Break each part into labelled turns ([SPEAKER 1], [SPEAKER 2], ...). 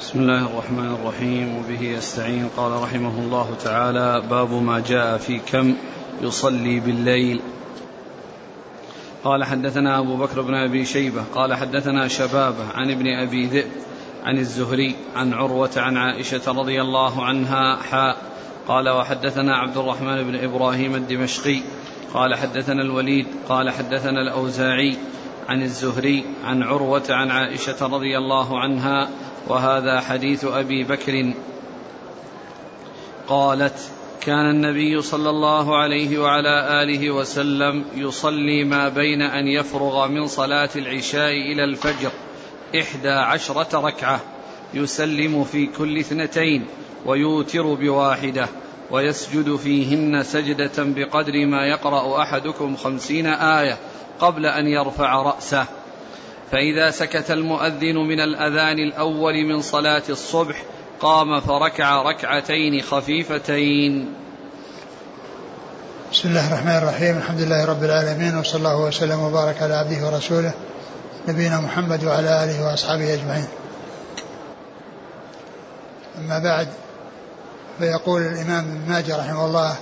[SPEAKER 1] بسم الله الرحمن الرحيم. وبه يستعين. قال رحمه الله تعالى باب ما جاء في كم يصلي بالليل. قال حدثنا أبو بكر بن أبي شيبة. قال حدثنا شبابة عن ابن أبي ذئب عن الزهري عن عروة عن عائشة رضي الله عنها حاء قال وحدثنا عبد الرحمن بن إبراهيم الدمشقي. قال حدثنا الوليد. قال حدثنا الأوزاعي عن الزهري عن عروة عن عائشة رضي الله عنها وهذا حديث أبي بكر قالت كان النبي صلى الله عليه وعلى آله وسلم يصلي ما بين أن يفرغ من صلاة العشاء إلى الفجر إحدى عشرة ركعة يسلم في كل اثنتين ويوتر بواحدة ويسجد فيهن سجدة بقدر ما يقرأ أحدكم خمسين آية قبل أن يرفع رأسه. فإذا سكت المؤذن من الأذان الأول من صلاة الصبح قام فركع ركعتين خفيفتين.
[SPEAKER 2] بسم الله الرحمن الرحيم. الحمد لله رب العالمين وصلى الله وسلم وبارك على عبده ورسوله نبينا محمد وعلى آله وأصحابه أجمعين. أما بعد فيقول الإمام ابن ماجه رحمه الله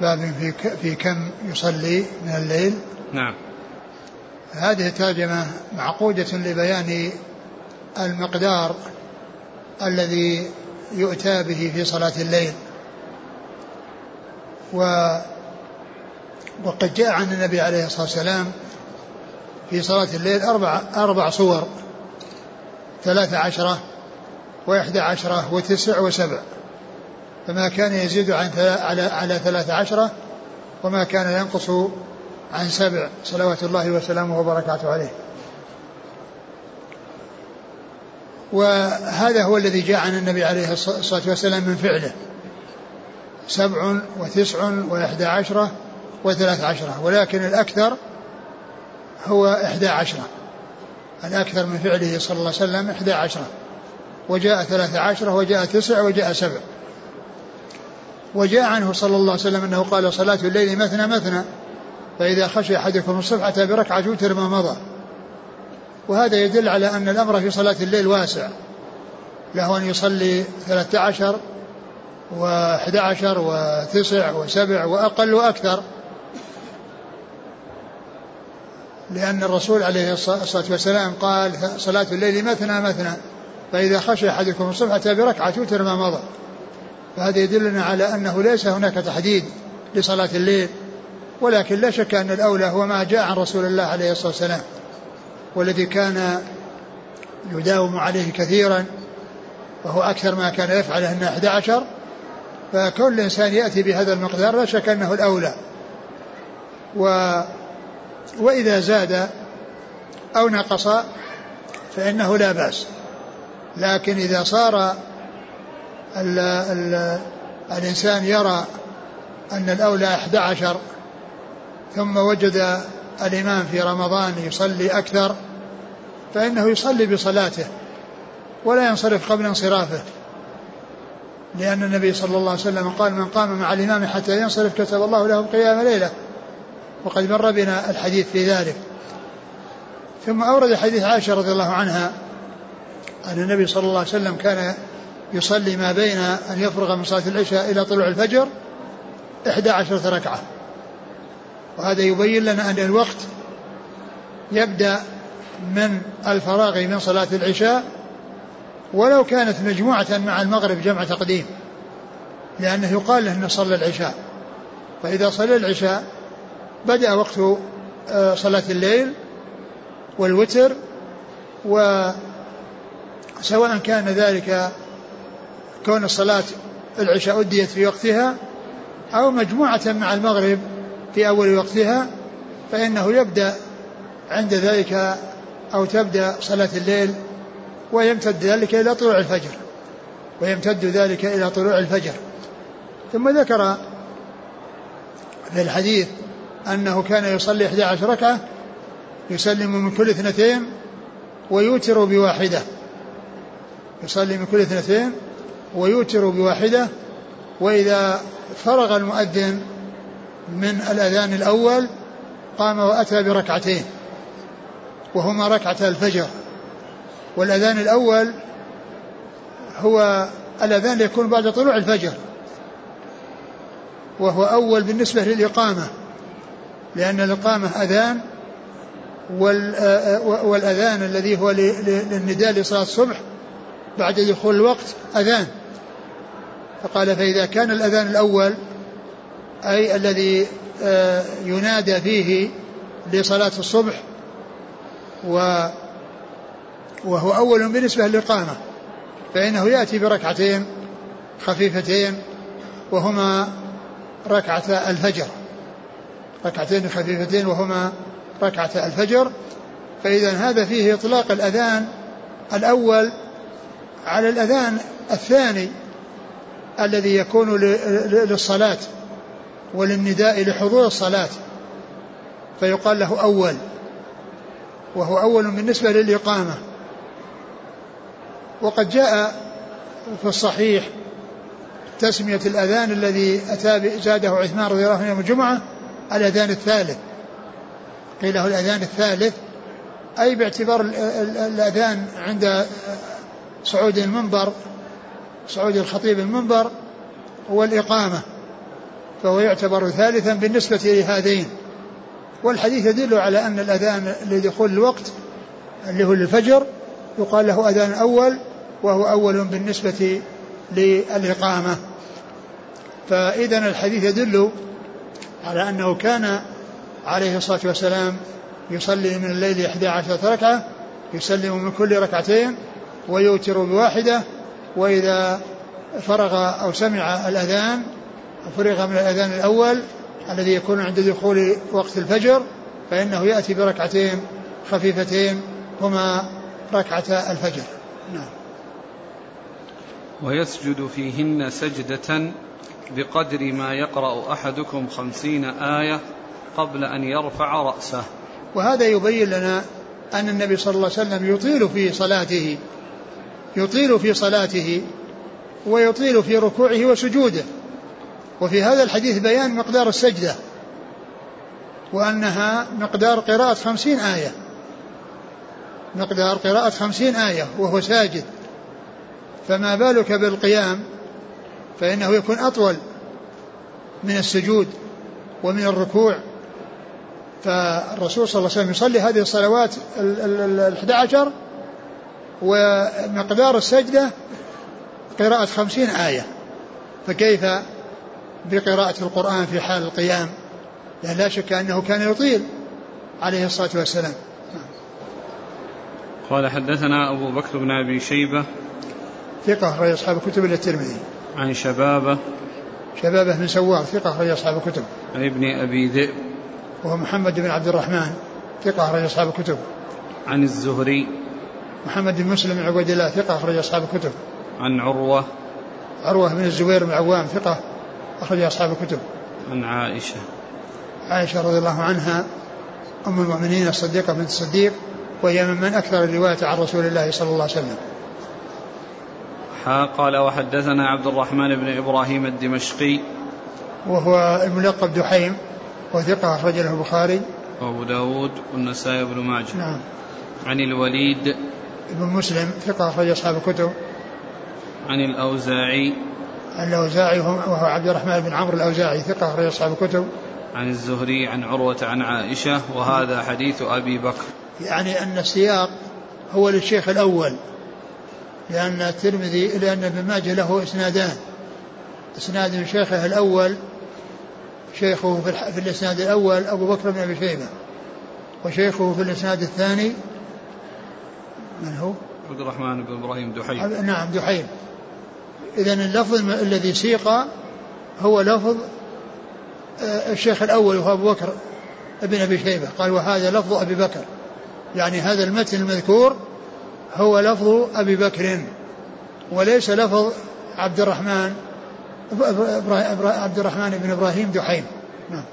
[SPEAKER 2] باب في في كم يصلي من الليل؟
[SPEAKER 1] نعم.
[SPEAKER 2] هذه الترجمة معقودة لبيان المقدار الذي يؤتى به في صلاة الليل. و وقد جاء عن النبي عليه الصلاة والسلام في صلاة الليل أربع أربع صور ثلاثة عشرة وإحدى عشرة وتسع وسبع. فما كان يزيد عن على على ثلاثة عشرة وما كان ينقص عن سبع صلوات الله وسلامه وبركاته عليه. وهذا هو الذي جاء عن النبي عليه الصلاة والسلام من فعله. سبع وتسع وإحدى عشرة وثلاث عشرة. ولكن الأكثر هو إحدى عشرة. الأكثر من فعله صلى الله عليه وسلم إحدى عشرة. وجاء ثلاث عشرة وجاء تسع وجاء سبع. وجاء عنه صلى الله عليه وسلم أنه قال صلاة الليل مثنى مثنى. فإذا خشي أحدكم الصبح أتى بركعة وتر ما مضى. وهذا يدل على أن الأمر في صلاة الليل واسع. له أن يصلي ثلاثة عشر وأحد عشر وتسع وسبع وأقل وأكثر. لأن الرسول عليه الصلاة والسلام قال صلاة الليل مثنى مثنى. فإذا خشي أحدكم الصبح أتى بركعة وتر ما مضى. فهذا يدلنا على أنه ليس هناك تحديد لصلاة الليل. ولكن لا شك أن الأولى هو ما جاء عن رسول الله عليه الصلاة والسلام والذي كان يداوم عليه كثيرا وهو أكثر ما كان يفعله أنه 11 فكل إنسان يأتي بهذا المقدار لا شك أنه الأولى. و وإذا زاد أو نقص فإنه لا بأس. لكن إذا صار ال ال الإنسان يرى أن الأولى 11 ثم وجد الإمام في رمضان يصلي أكثر فإنه يصلي بصلاته ولا ينصرف قبل انصرافه. لأن النبي صلى الله عليه وسلم قال من قام مع الإمام حتى ينصرف كتب الله له قيام ليلة. وقد مر بنا الحديث في ذلك. ثم أورد حديث عائشة رضي الله عنها أن النبي صلى الله عليه وسلم كان يصلي ما بين أن يفرغ من صلاة العشاء إلى طلوع الفجر إحدى عشرة ركعة. وهذا يبين لنا أن الوقت يبدأ من الفراغ من صلاة العشاء ولو كانت مجموعة مع المغرب جمع تقديم لأنه يقال له أنه صلى العشاء. فإذا صلى العشاء بدأ وقت آه، صلاة الليل والوتر وسواء كان ذلك كون الصلاة العشاء أديت في وقتها أو مجموعة مع المغرب في أول وقتها فإنه يبدأ عند ذلك أو تبدأ صلاة الليل ويمتد ذلك إلى طلوع الفجر ويمتد ذلك إلى طلوع الفجر. ثم ذكر في الحديث أنه كان يصلي 11 ركعة يسلم من كل اثنتين ويوتر بواحدة. يصلي من كل اثنتين ويوتر بواحدة وإذا فرغ المؤذن من الأذان الأول قام وأتى بركعتين وهما ركعتا الفجر. والأذان الأول هو الأذان يكون بعد طلوع الفجر وهو أول بالنسبة للإقامة لأن الإقامة أذان والأذان الذي هو للنداء لصلاة الصبح بعد دخول الوقت أذان. فقال فإذا كان الأذان الأول أي الذي آه، ينادى فيه لصلاة الصبح و وهو أول بالنسبة للإقامة فإنه يأتي بركعتين خفيفتين وهما ركعة الفجر. ركعتين خفيفتين وهما ركعة الفجر. فإذا هذا فيه إطلاق الأذان الأول على الأذان الثاني الذي يكون للصلاة. وللنداء لحضور الصلاة. فيقال له أول وهو أول بالنسبة للإقامة. وقد جاء في الصحيح تسمية الأذان الذي أتى زاده عثمان رضي الله عنه يوم الجمعة الأذان الثالث. قيل له الأذان الثالث أي باعتبار الأذان عند صعود المنبر صعود الخطيب المنبر هو الإقامة فهو يعتبر ثالثا بالنسبة لهذين. والحديث يدل على أن الأذان لدخول الوقت اللي هو الفجر يقال له أذان أول وهو أول بالنسبة للإقامة. فإذا الحديث يدل على أنه كان عليه الصلاة والسلام يصلي من الليل إحدى عشرة ركعة يسلم من كل ركعتين ويوتر بواحدة وإذا فرغ أو سمع الأذان فرغ من الأذان الأول الذي يكون عند دخول وقت الفجر فإنه يأتي بركعتين خفيفتين هما ركعة الفجر. نعم.
[SPEAKER 1] ويسجد فيهن سجدة بقدر ما يقرأ أحدكم خمسين آية قبل أن يرفع رأسه.
[SPEAKER 2] وهذا يبين لنا أن النبي صلى الله عليه وسلم يطيل في صلاته يطيل في صلاته ويطيل في ركوعه وسجوده. وفي هذا الحديث بيان مقدار السجدة وأنها مقدار قراءة خمسين آية. مقدار قراءة خمسين آية وهو ساجد. فما بالك بالقيام؟ فإنه يكون أطول من السجود ومن الركوع. فالرسول صلى الله عليه وسلم يصلي هذه الصلوات الأحد عشر ومقدار السجدة قراءة خمسين آية. فكيف بقراءة القرآن في حال القيام. لأن لا شك أنه كان يطيل عليه الصلاة والسلام.
[SPEAKER 1] قال حدثنا أبو بكر بن أبي شيبة.
[SPEAKER 2] ثقة أخرج أصحاب الكتب إلى الترمذي.
[SPEAKER 1] عن شبابة.
[SPEAKER 2] شبابة بن سوار ثقة أخرج أصحاب الكتب.
[SPEAKER 1] عن ابن أبي ذئب.
[SPEAKER 2] وهو محمد بن عبد الرحمن ثقة أخرج أصحاب الكتب.
[SPEAKER 1] عن الزهري.
[SPEAKER 2] محمد بن مسلم بن عبيد الله ثقة أخرج أصحاب الكتب.
[SPEAKER 1] عن عروة.
[SPEAKER 2] عروة بن الزبير بن عوام ثقة أخرج أصحاب الكتب.
[SPEAKER 1] عن عائشة.
[SPEAKER 2] عائشة رضي الله عنها أم المؤمنين الصديقة بنت الصديق وهي ممن أكثر الرواية عن رسول الله صلى الله عليه وسلم.
[SPEAKER 1] قال وحدثنا عبد الرحمن بن إبراهيم الدمشقي.
[SPEAKER 2] وهو الملقب دحيم وثقة أخرج له البخاري.
[SPEAKER 1] وأبو داود والنسائي بن ماجه.
[SPEAKER 2] نعم.
[SPEAKER 1] عن الوليد.
[SPEAKER 2] ابن مسلم ثقة أخرج أصحاب الكتب.
[SPEAKER 1] عن الأوزاعي.
[SPEAKER 2] الأوزاعي وهو عبد الرحمن بن عمرو الأوزاعي ثقة أخرج أصحاب الكتب.
[SPEAKER 1] عن الزهري عن عروة عن عائشة وهذا حديث أبي بكر.
[SPEAKER 2] يعني أن السياق هو للشيخ الأول لأن الترمذي لأن ابن ماجه له إسنادان. إسناد شيخه الأول شيخه في الإسناد الأول أبو بكر بن أبي شيبة وشيخه في الإسناد الثاني من هو؟
[SPEAKER 1] عبد الرحمن بن إبراهيم دحيم
[SPEAKER 2] نعم دحيم إذا اللفظ الذي سيق هو لفظ آه، الشيخ الأول وهو أبو بكر ابن أبي شيبة. قال وهذا لفظ أبي بكر. يعني هذا المتن المذكور هو لفظ أبي بكر. وليس لفظ عبد الرحمن عبد الرحمن بن إبراهيم دحيم. نعم.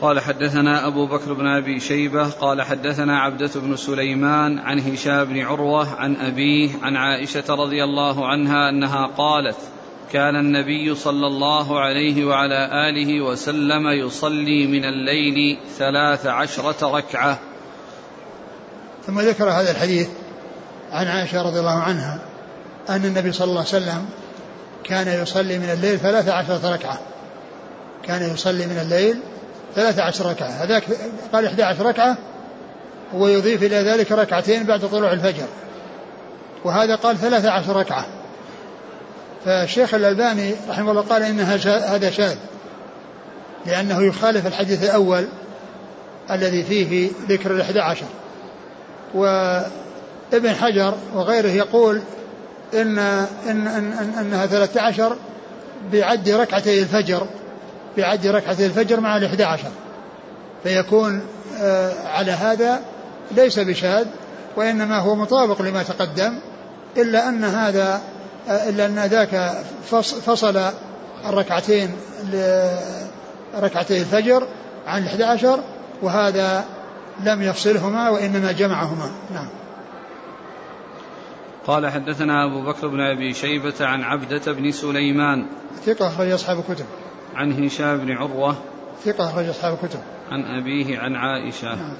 [SPEAKER 1] قال حدثنا أبو بكر بن أبي شيبة قال حدثنا عبدة بن سليمان عن هشام بن عروة عن أبيه عن عائشة رضي الله عنها أنها قالت كان النبي صلى الله عليه وعلى آله وسلم يصلي من الليل ثلاث عشرة ركعة.
[SPEAKER 2] ثم ذكر هذا الحديث عن عائشة رضي الله عنها أن النبي صلى الله عليه وسلم كان يصلي من الليل ثلاث عشرة ركعة. كان يصلي من الليل ثلاث عشر ركعة. هذاك قال إحدى عشر ركعة ويضيف إلى ذلك ركعتين بعد طلوع الفجر. وهذا قال ثلاث عشر ركعة. فالشيخ الألباني رحمه الله قال إن هذا شاذ لأنه يخالف الحديث الأول الذي فيه ذكر الإحدى عشر. وابن حجر وغيره يقول إن, إن, إن, إن أنها ثلاثة عشر بعد ركعتي الفجر. بعد ركعتي الفجر مع الإحدى عشر. فيكون آه، على هذا ليس بشاذ وإنما هو مطابق لما تقدم إلا أن هذا آه، إلا أن ذاك فصل الركعتين ركعتي الفجر عن الإحدى عشر وهذا لم يفصلهما وإنما جمعهما. نعم.
[SPEAKER 1] قال حدثنا أبو بكر بن أبي شيبة عن عبدة بن سليمان.
[SPEAKER 2] ثقة أخرج أصحاب الكتب.
[SPEAKER 1] عن هشام بن عروة
[SPEAKER 2] ثقة أخرج أصحاب الكتب.
[SPEAKER 1] عن أبيه عن عائشة. نعم.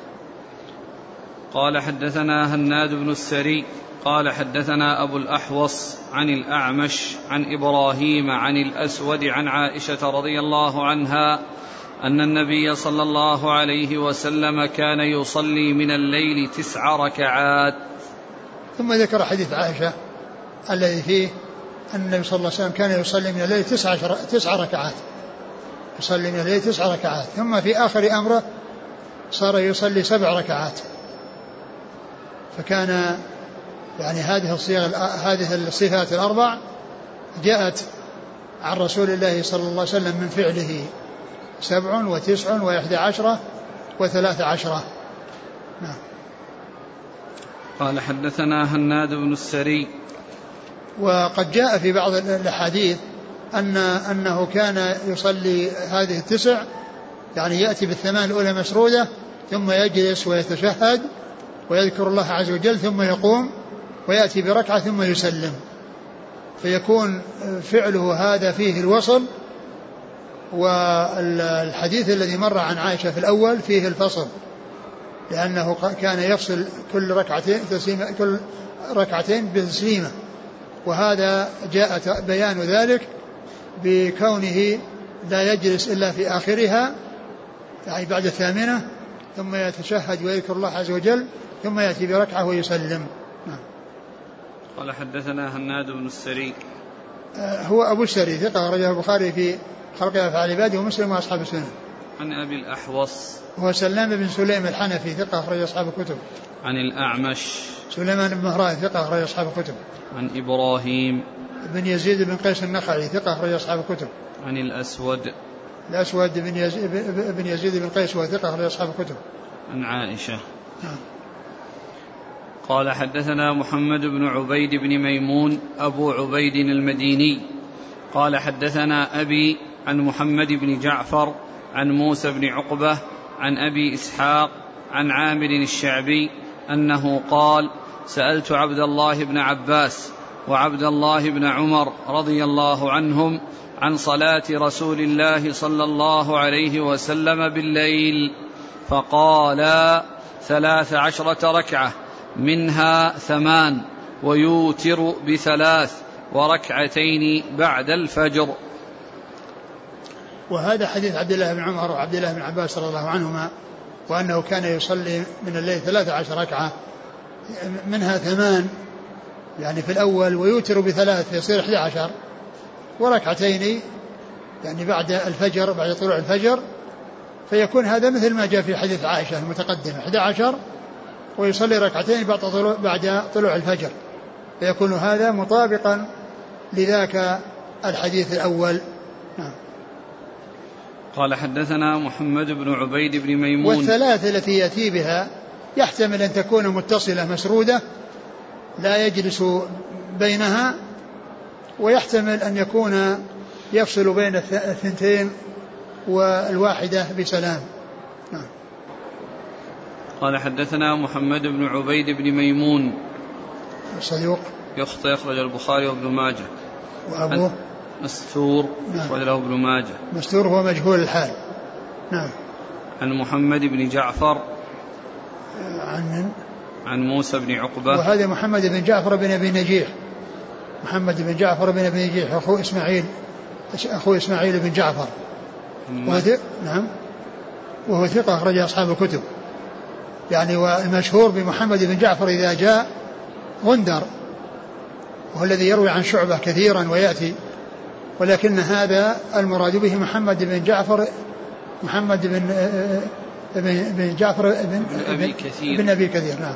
[SPEAKER 1] قال حدثنا هناد بن السري قال حدثنا أبو الأحوص عن الأعمش عن إبراهيم عن الأسود عن عائشة رضي الله عنها أن النبي صلى الله عليه وسلم كان يصلي من الليل تسع ركعات.
[SPEAKER 2] ثم ذكر حديث عائشة الذي فيه أن النبي صلى الله عليه وسلم كان يصلي من الليل تسع, تسع ركعات. يصلي من الليل تسع ركعات. ثم في آخر أمره صار يصلي سبع ركعات. فكان يعني هذه الصيغ هذه الصفات الأربع جاءت عن رسول الله صلى الله عليه وسلم من فعله سبع وتسع وإحدى عشرة وثلاث عشرة. نعم.
[SPEAKER 1] قال حدثنا هناد بن السري.
[SPEAKER 2] وقد جاء في بعض الأحاديث أن أنه كان يصلي هذه التسع يعني يأتي بالثمان الأولى مسرودة ثم يجلس ويتشهد ويذكر الله عز وجل ثم يقوم ويأتي بركعة ثم يسلم. فيكون فعله هذا فيه الوصل والحديث الذي مر عن عائشة في الأول فيه الفصل لأنه كان يفصل كل ركعتين تسليمة كل ركعتين بتسليمة. وهذا جاء بيان ذلك بكونه لا يجلس إلا في آخرها يعني بعد الثامنة ثم يتشهد ويذكر الله عز وجل ثم يأتي بركعة ويسلم. نعم.
[SPEAKER 1] قال حدثنا هناد بن السري.
[SPEAKER 2] آه، هو أبو السري ثقة أخرجه البخاري في خلق أفعال عباده ومسلم وأصحاب السنن
[SPEAKER 1] عن أبي الأحوص.
[SPEAKER 2] هو سلام بن سليم الحنفي ثقة أخرج أصحاب الكتب.
[SPEAKER 1] عن الأعمش.
[SPEAKER 2] سليمان بن مهران ثقة أخرج أصحاب الكتب.
[SPEAKER 1] عن إبراهيم.
[SPEAKER 2] بن يزيد بن قيس النخعي ثقة أخرج أصحاب الكتب.
[SPEAKER 1] عن الأسود.
[SPEAKER 2] الأسود بن يزيد بن, يزيد بن قيس وهو ثقة أخرج أصحاب الكتب.
[SPEAKER 1] عن عائشة. نعم. قال حدثنا محمد بن عبيد بن ميمون أبو عبيد المديني. قال حدثنا أبي عن محمد بن جعفر عن موسى بن عقبة عن أبي إسحاق عن عامر الشعبي أنه قال سألت عبد الله بن عباس وعبد الله بن عمر رضي الله عنهم عن صلاة رسول الله صلى الله عليه وسلم بالليل فقالا ثلاث عشرة ركعة منها ثمان ويوتر بثلاث وركعتين بعد الفجر.
[SPEAKER 2] وهذا حديث عبد الله بن عمر وعبد الله بن عباس رضي الله عنهما. وأنه كان يصلي من الليل ثلاثة عشر ركعة منها ثمان يعني في الأول ويوتر بثلاث يصير 11 وركعتين يعني بعد الفجر بعد طلوع الفجر فيكون هذا مثل ما جاء في حديث عائشة المتقدم 11 ويصلي ركعتين بعد طلوع, بعد طلوع الفجر فيكون هذا مطابقا لذاك الحديث الأول. نعم.
[SPEAKER 1] قال حدثنا محمد بن عبيد بن ميمون.
[SPEAKER 2] والثلاث التي يأتي بها يحتمل أن تكون متصلة مسرودة لا يجلس بينها ويحتمل أن يكون يفصل بين الثنتين والواحدة بسلام. نعم.
[SPEAKER 1] قال حدثنا محمد بن عبيد بن ميمون.
[SPEAKER 2] صدوق
[SPEAKER 1] يخطئ يخرج البخاري وابن ماجه.
[SPEAKER 2] وأبوه.
[SPEAKER 1] مستور نعم. أخرج له ابن ماجه.
[SPEAKER 2] مستور هو مجهول الحال. نعم.
[SPEAKER 1] عن محمد بن جعفر.
[SPEAKER 2] عن
[SPEAKER 1] عن موسى بن عقبة.
[SPEAKER 2] وهذا محمد بن جعفر بن أبي نجيح. محمد بن جعفر بن أبي نجيح أخو إسماعيل. أخو إسماعيل بن جعفر. وهو نعم. وهو ثقة أخرج أصحاب الكتب. يعني والمشهور بمحمد بن جعفر إذا جاء غندر وهو الذي يروي عن شعبة كثيرا ويأتي. ولكن هذا المراد به محمد بن جعفر محمد بن بن, بن جعفر بن
[SPEAKER 1] أبي كثير.
[SPEAKER 2] بن أبي كثير نعم.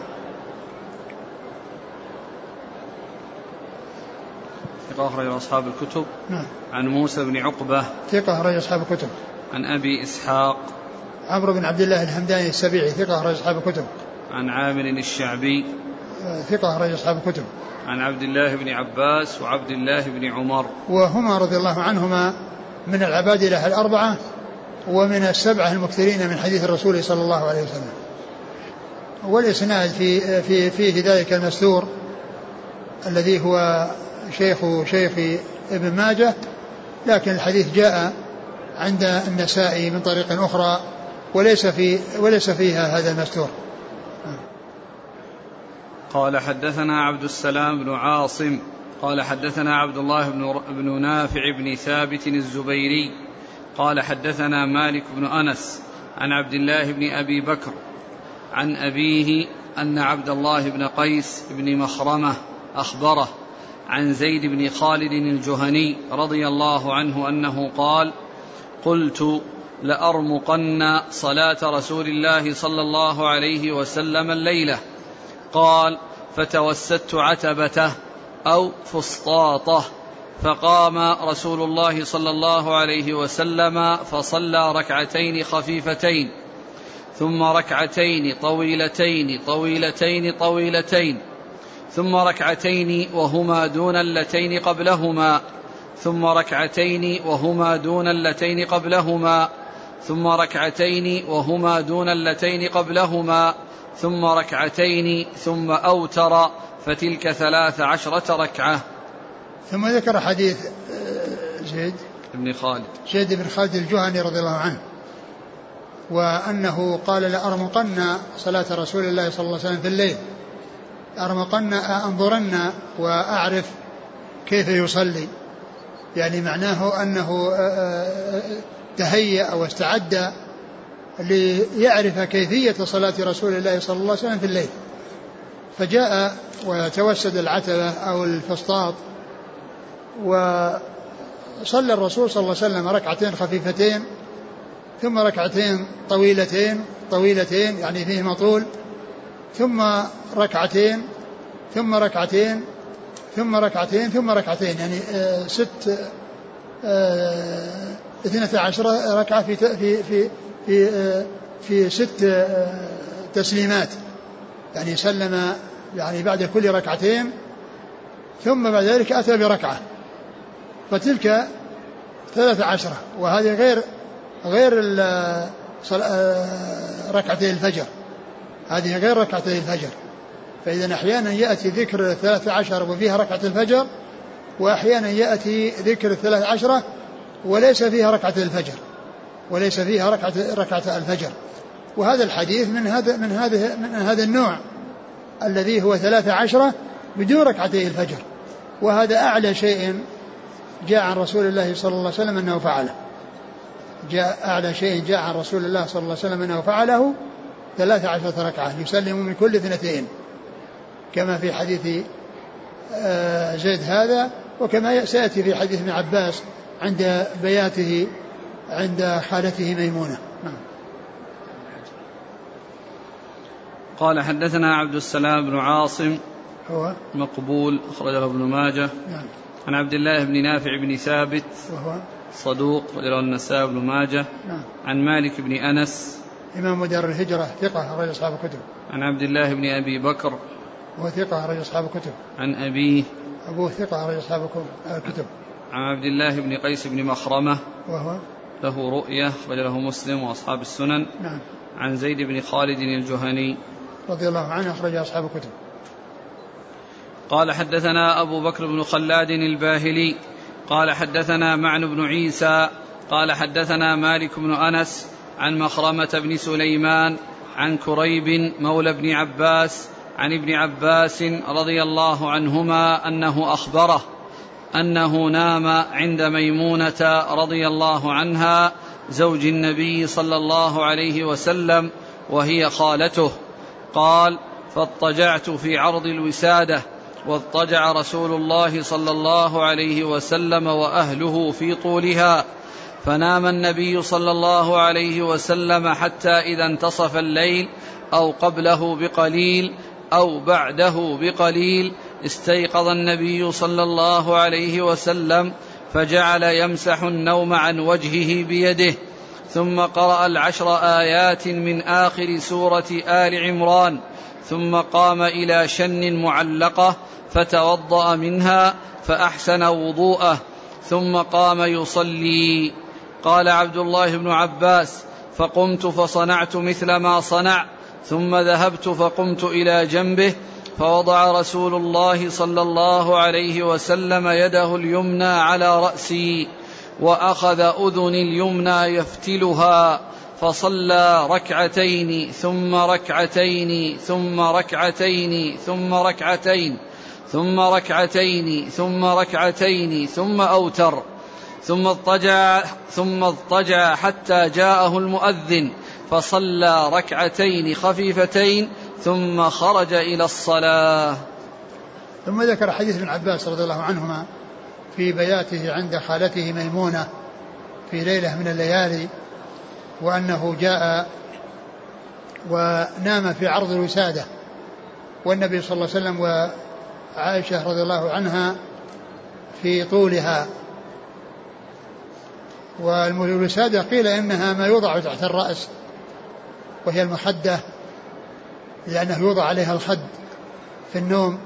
[SPEAKER 1] ثقة أخرج أصحاب الكتب.
[SPEAKER 2] نعم.
[SPEAKER 1] عن موسى بن عقبة.
[SPEAKER 2] ثقة أخرج أصحاب الكتب.
[SPEAKER 1] عن أبي إسحاق.
[SPEAKER 2] عمرو بن عبد الله الهمداني السبيعي ثقة أخرج أصحاب الكتب.
[SPEAKER 1] عن عامر الشعبي.
[SPEAKER 2] ثقة أخرج أصحاب الكتب.
[SPEAKER 1] عن عبد الله بن عباس وعبد الله بن عمر.
[SPEAKER 2] وهما رضي الله عنهما من العبادلة الأربعة ومن السبعة المكثرين من حديث الرسول صلى الله عليه وسلم. والإسناد في في فيه ذلك المستور الذي هو شيخ شيخ ابن ماجه لكن الحديث جاء عند النسائي من طريق أخرى وليس في وليس فيها هذا المستور.
[SPEAKER 1] قال حدثنا عبد السلام بن عاصم قال حدثنا عبد الله بن, نافع بن ثابت الزبيري قال حدثنا مالك بن أنس عن عبد الله بن أبي بكر عن أبيه أن عبد الله بن قيس بن مخرمة أخبره عن زيد بن خالد الجهني رضي الله عنه أنه قال قلت لأرمقن صلاة رسول الله صلى الله عليه وسلم الليلة قال فتوسدت عتبته أو فسطاطه فقام رسول الله صلى الله عليه وسلم فصلى ركعتين خفيفتين ثم ركعتين طويلتين طويلتين طويلتين ثم ركعتين وهما دون اللتين قبلهما ثم ركعتين وهما دون اللتين قبلهما ثم ركعتين وهما دون اللتين قبلهما ثم ركعتين ثم أوتر فتلك ثلاث عشرة ركعة.
[SPEAKER 2] ثم ذكر حديث آه، زيد.
[SPEAKER 1] بن خالد.
[SPEAKER 2] زيد بن خالد الجهني رضي الله عنه. وأنه قال لأرمقن صلاة رسول الله صلى الله عليه وسلم في الليل. أرمقن أنظرن وأعرف كيف يصلي. يعني معناه أنه آه، آه، تهيأ واستعد ليعرف كيفية صلاة رسول الله صلى الله عليه وسلم في الليل. فجاء وتوسد العتبة أو الفسطاط وصلى الرسول صلى الله عليه وسلم ركعتين خفيفتين ثم ركعتين طويلتين طويلتين يعني فيهما طول ثم ركعتين ثم ركعتين ثم ركعتين ثم ركعتين يعني آه، ست آه، اثنتا عشر ركعة في في في في, في ست تسليمات. يعني سلم يعني بعد كل ركعتين ثم بعد ذلك أتى بركعة. فتلك ثلاث عشرة وهذه غير غير ركعتي الفجر. هذه غير ركعتي الفجر. فإذا أحيانا يأتي ذكر الثلاث عشر وفيها ركعة الفجر وأحيانا يأتي ذكر الثلاث عشرة وليس فيها ركعة الفجر. وليس فيها ركعة ركعة الفجر. وهذا الحديث من هذا من هذا من هذا النوع الذي هو ثلاث عشرة بدون ركعتي الفجر. وهذا أعلى شيء جاء عن رسول الله صلى الله عليه وسلم أنه فعله. جاء أعلى شيء جاء عن رسول الله صلى الله عليه وسلم أنه فعله ثلاث عشرة ركعة يسلم من كل اثنتين. كما في حديث آه، زيد هذا وكما سيأتي في حديث ابن عباس عند بياته عند خالته ميمونة. نعم.
[SPEAKER 1] قال حدثنا عبد السلام بن عاصم
[SPEAKER 2] هو؟
[SPEAKER 1] مقبول أخرجه ابن ماجه.
[SPEAKER 2] نعم.
[SPEAKER 1] عن عبد الله بن نافع بن ثابت
[SPEAKER 2] وهو؟
[SPEAKER 1] صدوق رجل النساء بن ماجه.
[SPEAKER 2] نعم.
[SPEAKER 1] عن مالك بن أنس.
[SPEAKER 2] إمام دار الهجرة ثقة أخرج أصحاب الكتب.
[SPEAKER 1] عن عبد الله بن أبي بكر.
[SPEAKER 2] وهو ثقة أخرج أصحاب الكتب.
[SPEAKER 1] عن أبيه.
[SPEAKER 2] أبوه ثقة أخرج أصحاب الكتب.
[SPEAKER 1] عن عبد الله بن قيس بن مخرمة.
[SPEAKER 2] وهو؟
[SPEAKER 1] له رؤية أخرج له مسلم وأصحاب السنن.
[SPEAKER 2] نعم.
[SPEAKER 1] عن زيد بن خالد الجهني.
[SPEAKER 2] رضي الله عنه أخرج أصحاب الكتب.
[SPEAKER 1] قال حدثنا أبو بكر بن خلاد الباهلي. قال حدثنا معن بن عيسى. قال حدثنا مالك بن أنس عن مخرمة بن سليمان عن كريب مولى بن عباس عن ابن عباس رضي الله عنهما أنه أخبره أنه نام عند ميمونة رضي الله عنها زوج النبي صلى الله عليه وسلم وهي خالته. قال فاضطجعت في عرض الوسادة واضطجع رسول الله صلى الله عليه وسلم وأهله في طولها. فنام النبي صلى الله عليه وسلم حتى إذا انتصف الليل أو قبله بقليل أو بعده بقليل استيقظ النبي صلى الله عليه وسلم فجعل يمسح النوم عن وجهه بيده ثم قرأ العشر آيات من آخر سورة آل عمران ثم قام إلى شن معلقة فتوضأ منها فأحسن وضوءه ثم قام يصلي. قال عبد الله بن عباس فقمت فصنعت مثل ما صنع ثم ذهبت فقمت إلى جنبه فوضع رسول الله صلى الله عليه وسلم يده اليمنى على رأسي وأخذ اذني اليمنى يفتلها فصلى ركعتين ثم ركعتين ثم ركعتين ثم ركعتين ثم ركعتين ثم ركعتين ثم أوتر ثم اضطجع ثم اضطجع حتى جاءه المؤذن فصلى ركعتين خفيفتين ثم خرج إلى الصلاة.
[SPEAKER 2] ثم ذكر حديث ابن عباس رضي الله عنهما في بياته عند خالته ميمونة في ليلة من الليالي وأنه جاء ونام في عرض الوسادة. والنبي صلى الله عليه وسلم وعائشة رضي الله عنها في طولها. والوسادة قيل إنها ما يوضع تحت الرأس وهي المخدة. لأنه يوضع عليها الخد في النوم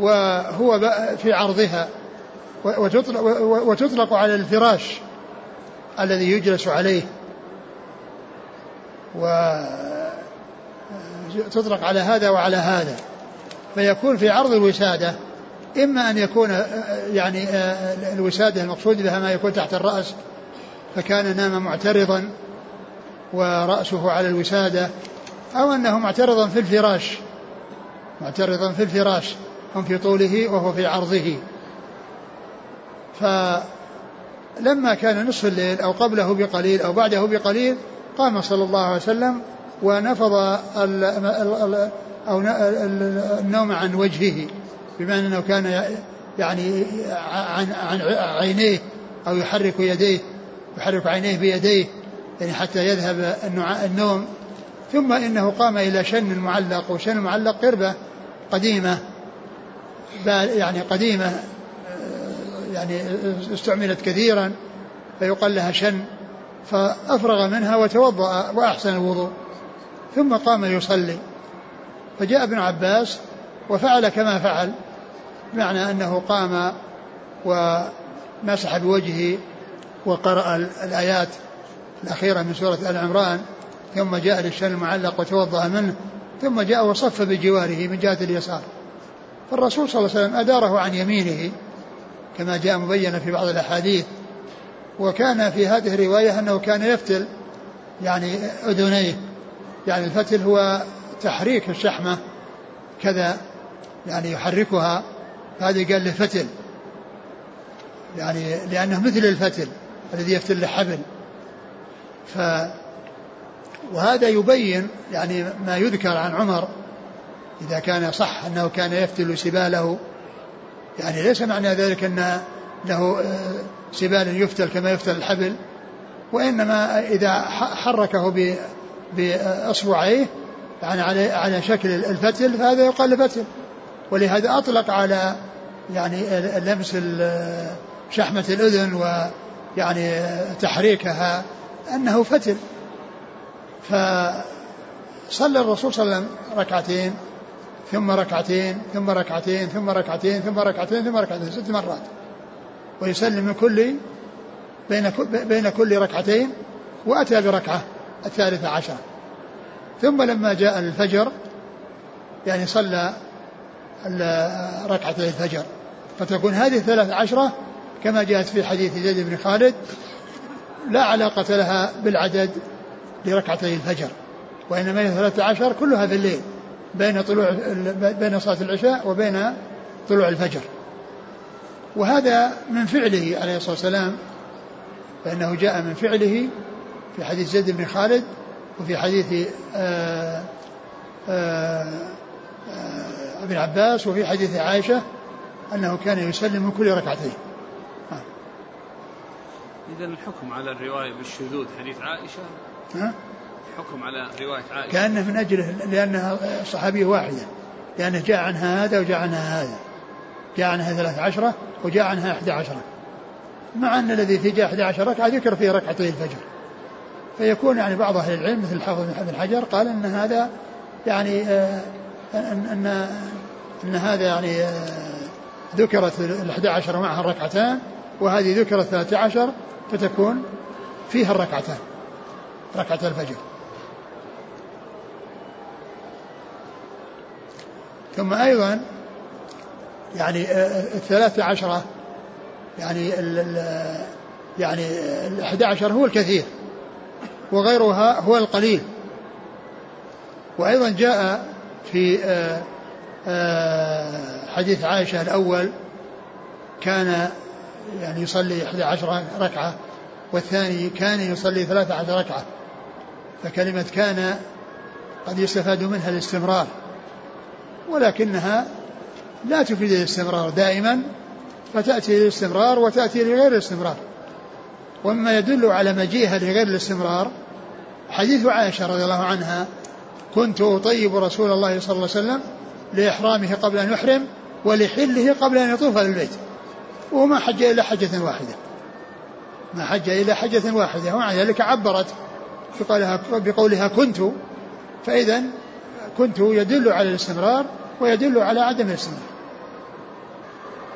[SPEAKER 2] وهو في عرضها وتطلق, على الفراش الذي يجلس عليه. وتطلق على هذا وعلى هذا. فيكون في عرض الوسادة إما أن يكون يعني الوسادة المقصود بها ما يكون تحت الرأس فكان نام معترضا ورأسه على الوسادة أو أنه معترضا في الفراش. معترضا في الفراش. هم في طوله وهو في عرضه. فلما كان نصف الليل أو قبله بقليل أو بعده بقليل قام صلى الله عليه وسلم ونفض أو النوم عن وجهه. بمعنى أنه كان يعني عن, عن عينيه أو يحرك يديه يحرك عينيه بيديه يعني حتى يذهب النوم ثم إنه قام إلى شن المعلق وشن المعلق قربة قديمة يعني قديمة يعني استعملت كثيرا فيقال لها شن فأفرغ منها وتوضأ وأحسن الوضوء. ثم قام يصلي. فجاء ابن عباس وفعل كما فعل بمعنى أنه قام ومسح بوجهه وقرأ الآيات الأخيرة من سورة آل عمران. ثم جاء للشن المعلق وتوضأ منه ثم جاء وصف بجواره من جهة اليسار. فالرسول صلى الله عليه وسلم أداره عن يمينه كما جاء مبينا في بعض الأحاديث. وكان في هذه الرواية أنه كان يفتل يعني أذنيه. يعني الفتل هو تحريك الشحمة كذا يعني يحركها. هذه قال له فتل يعني لأنه مثل الفتل الذي يفتل الحبل ف وهذا يبين يعني ما يذكر عن عمر إذا كان صح أنه كان يفتل سباله. يعني ليس معنى ذلك أن له آه، سبال يفتل كما يفتل الحبل وإنما إذا حركه بأصبعيه يعني على على شكل الفتل فهذا يقال فتل. ولهذا أطلق على يعني لمس شحمة الأذن ويعني تحريكها أنه فتل. فصلى الرسول صلى الله عليه وسلم ركعتين ثم ركعتين ثم ركعتين ثم ركعتين ثم ركعتين ثم ركعتين ست مرات. ويسلم من كل بين بين كل ركعتين وأتى بركعة الثالثة عشر. ثم لما جاء الفجر يعني صلى ركعتي الفجر. فتكون هذه الثلاث عشرة كما جاءت في حديث زيد بن خالد لا علاقة لها بالعدد لركعتي الفجر وإنما هي ثلاثة عشر كلها في الليل بين طلوع بين صلاة العشاء وبين طلوع الفجر. وهذا من فعله عليه الصلاة والسلام فإنه جاء من فعله في حديث زيد بن خالد وفي حديث آآ آآ ابن عباس وفي حديث عائشة أنه كان يسلم من كل ركعتين.
[SPEAKER 1] إذا الحكم على الرواية بالشذوذ حديث عائشة ها؟ الحكم على رواية عائشة.
[SPEAKER 2] كأنه من أجله لأنها صحابية واحدة. لأنه جاء عنها هذا وجاء عنها هذا. جاء عنها ثلاث عشرة وجاء عنها أحد عشرة. مع أن الذي في جاء أحد عشر ركعة ذكر فيه ركعتي الفجر. فيكون يعني بعض أهل العلم مثل الحافظ بن حجر قال أن هذا يعني آه أن, أن, أن هذا يعني آه ذكرت الأحد عشر معها الركعتان وهذه ذكرت الثلاثة عشر فتكون فيها الركعتان. ركعة الفجر. ثم أيضا يعني آه، الثلاثة عشرة يعني ال يعني الأحد عشر هو الكثير وغيرها هو القليل. وأيضا جاء في آه، آه، حديث عائشة الأول كان يعني يصلي 11 ركعة والثاني كان يصلي 13 ركعة. فكلمة كان قد يستفاد منها الاستمرار ولكنها لا تفيد الاستمرار دائما فتأتي للاستمرار وتأتي لغير الاستمرار. ومما يدل على مجيئها لغير الاستمرار حديث عائشة رضي الله عنها كنت أطيب رسول الله صلى الله عليه وسلم لإحرامه قبل أن يحرم ولحله قبل أن يطوف البيت وما حج إلا حجة واحدة. ما حج إلا حجة واحدة ومع ذلك عبرت بقولها, بقولها كنت فإذا كنت يدل على الاستمرار ويدل على عدم الاستمرار.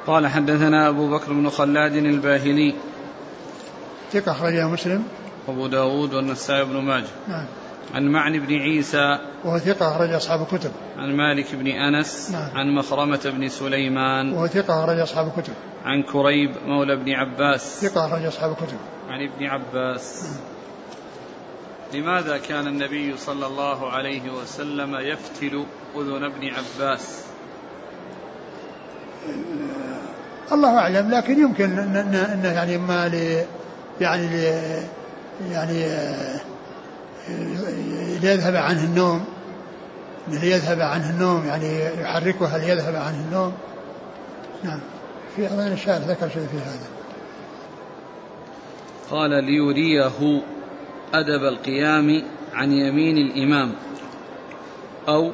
[SPEAKER 1] قال حدثنا أبو بكر بن خلاد الباهلي.
[SPEAKER 2] ثقة أخرجه مسلم.
[SPEAKER 1] أبو داود والنسائي بن ماجه. نعم. عن معن بن عيسى.
[SPEAKER 2] وهو ثقة أخرج أصحاب الكتب.
[SPEAKER 1] عن مالك بن أنس. نعم. عن مخرمة بن سليمان.
[SPEAKER 2] وهو ثقة أخرج أصحاب الكتب.
[SPEAKER 1] عن كريب مولى ابن عباس.
[SPEAKER 2] ثقة أخرج أصحاب الكتب.
[SPEAKER 1] عن ابن عباس. نعم. لماذا كان النبي صلى الله عليه وسلم يفتل أذن ابن عباس؟
[SPEAKER 2] الله أعلم لكن يمكن أن يعني ما لي يعني لي يعني ليذهب عنه النوم ليذهب عنه النوم يعني يحركها ليذهب عنه النوم؟ نعم. في أظن الشاعر ذكر شيء في هذا.
[SPEAKER 1] قال ليريه أدب القيام عن يمين الإمام أو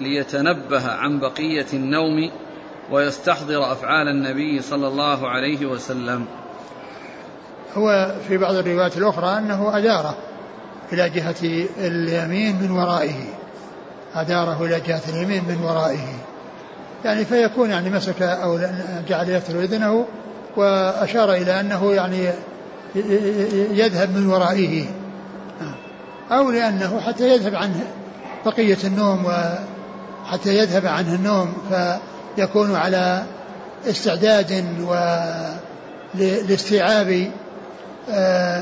[SPEAKER 1] ليتنبه عن بقية النوم ويستحضر أفعال النبي صلى الله عليه وسلم.
[SPEAKER 2] هو في بعض الروايات الأخرى أنه أداره إلى جهة اليمين من ورائه أداره إلى جهة اليمين من ورائه. يعني فيكون يعني مسك أو جعل يفتر إذنه وأشار إلى أنه يعني يذهب من ورائه. أو لأنه حتى يذهب عنه بقية النوم وحتى يذهب عنه النوم فيكون على استعداد لاستيعاب آه،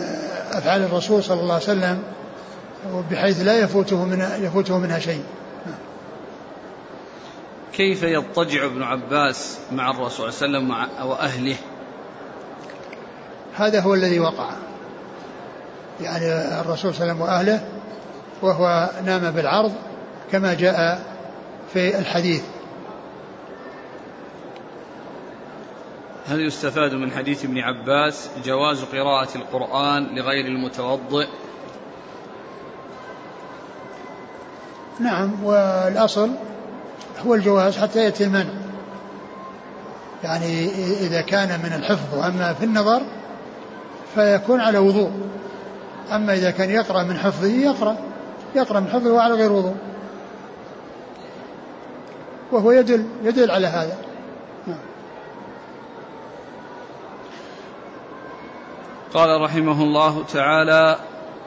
[SPEAKER 2] أفعال الرسول صلى الله عليه وسلم بحيث لا يفوته من يفوته منها شيء.
[SPEAKER 1] كيف يضطجع ابن عباس مع الرسول صلى الله عليه وسلم وأهله؟
[SPEAKER 2] هذا هو الذي وقع. يعني الرسول صلى الله عليه وسلم وأهله وهو نام بالعرض كما جاء في الحديث.
[SPEAKER 1] هل يستفاد من حديث ابن عباس جواز قراءة القرآن لغير المتوضئ؟
[SPEAKER 2] نعم والأصل هو الجواز حتى يأتي المنع. يعني إذا كان من الحفظ وأما في النظر فيكون على وضوء. أما إذا كان يقرأ من حفظه يقرأ يقرأ من حفظه على غير وضوء. وهو يدل يدل على هذا. نعم.
[SPEAKER 1] قال رحمه الله تعالى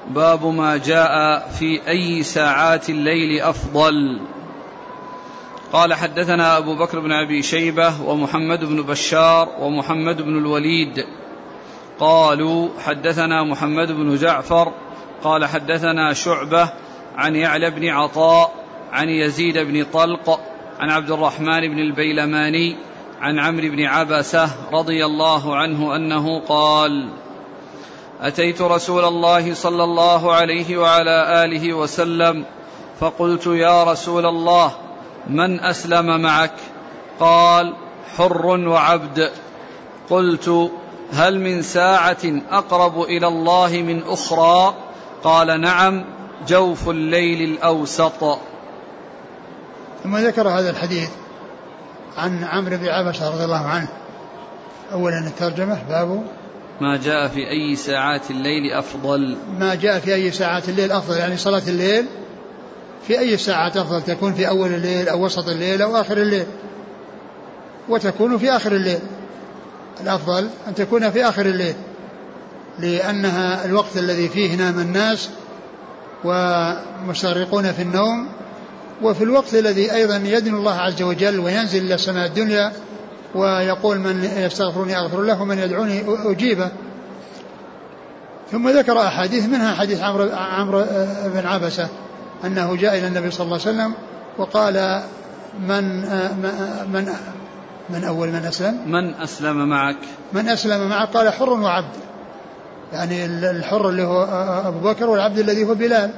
[SPEAKER 1] باب ما جاء في أي ساعات الليل أفضل. قال حدثنا أبو بكر بن أبي شيبة ومحمد بن بشار ومحمد بن الوليد قالوا حدثنا محمد بن جعفر قال حدثنا شعبة عن يعلى بن عطاء عن يزيد بن طلق عن عبد الرحمن بن البيلماني عن عمرو بن عبسة رضي الله عنه أنه قال أتيت رسول الله صلى الله عليه وعلى آله وسلم فقلت يا رسول الله من أسلم معك؟ قال حر وعبد. قلت هل من ساعة أقرب إلى الله من أخرى؟ قال نعم جوف الليل الأوسط.
[SPEAKER 2] ثم ذكر هذا الحديث عن عمرو بن عبسه رضي الله عنه. اولا الترجمة باب
[SPEAKER 1] ما جاء في أي ساعات الليل أفضل؟
[SPEAKER 2] ما جاء في أي ساعات الليل أفضل يعني صلاة الليل في أي ساعات أفضل؟ تكون في أول الليل أو وسط الليل أو آخر الليل. وتكون في آخر الليل. الأفضل أن تكون في آخر الليل لأنها الوقت الذي فيه نام الناس ومستغرقون في النوم وفي الوقت الذي أيضا يدن الله عز وجل وينزل إلى السماء الدنيا ويقول من يستغفرني أغفر له ومن يدعوني أجيبه. ثم ذكر أحاديث منها حديث عمرو عمرو بن عبسة أنه جاء إلى النبي صلى الله عليه وسلم وقال من من من أول من أسلم؟
[SPEAKER 1] من أسلم معك؟
[SPEAKER 2] من أسلم معك قال حر وعبد. يعني الحر اللي هو أبو بكر والعبد الذي هو بلال.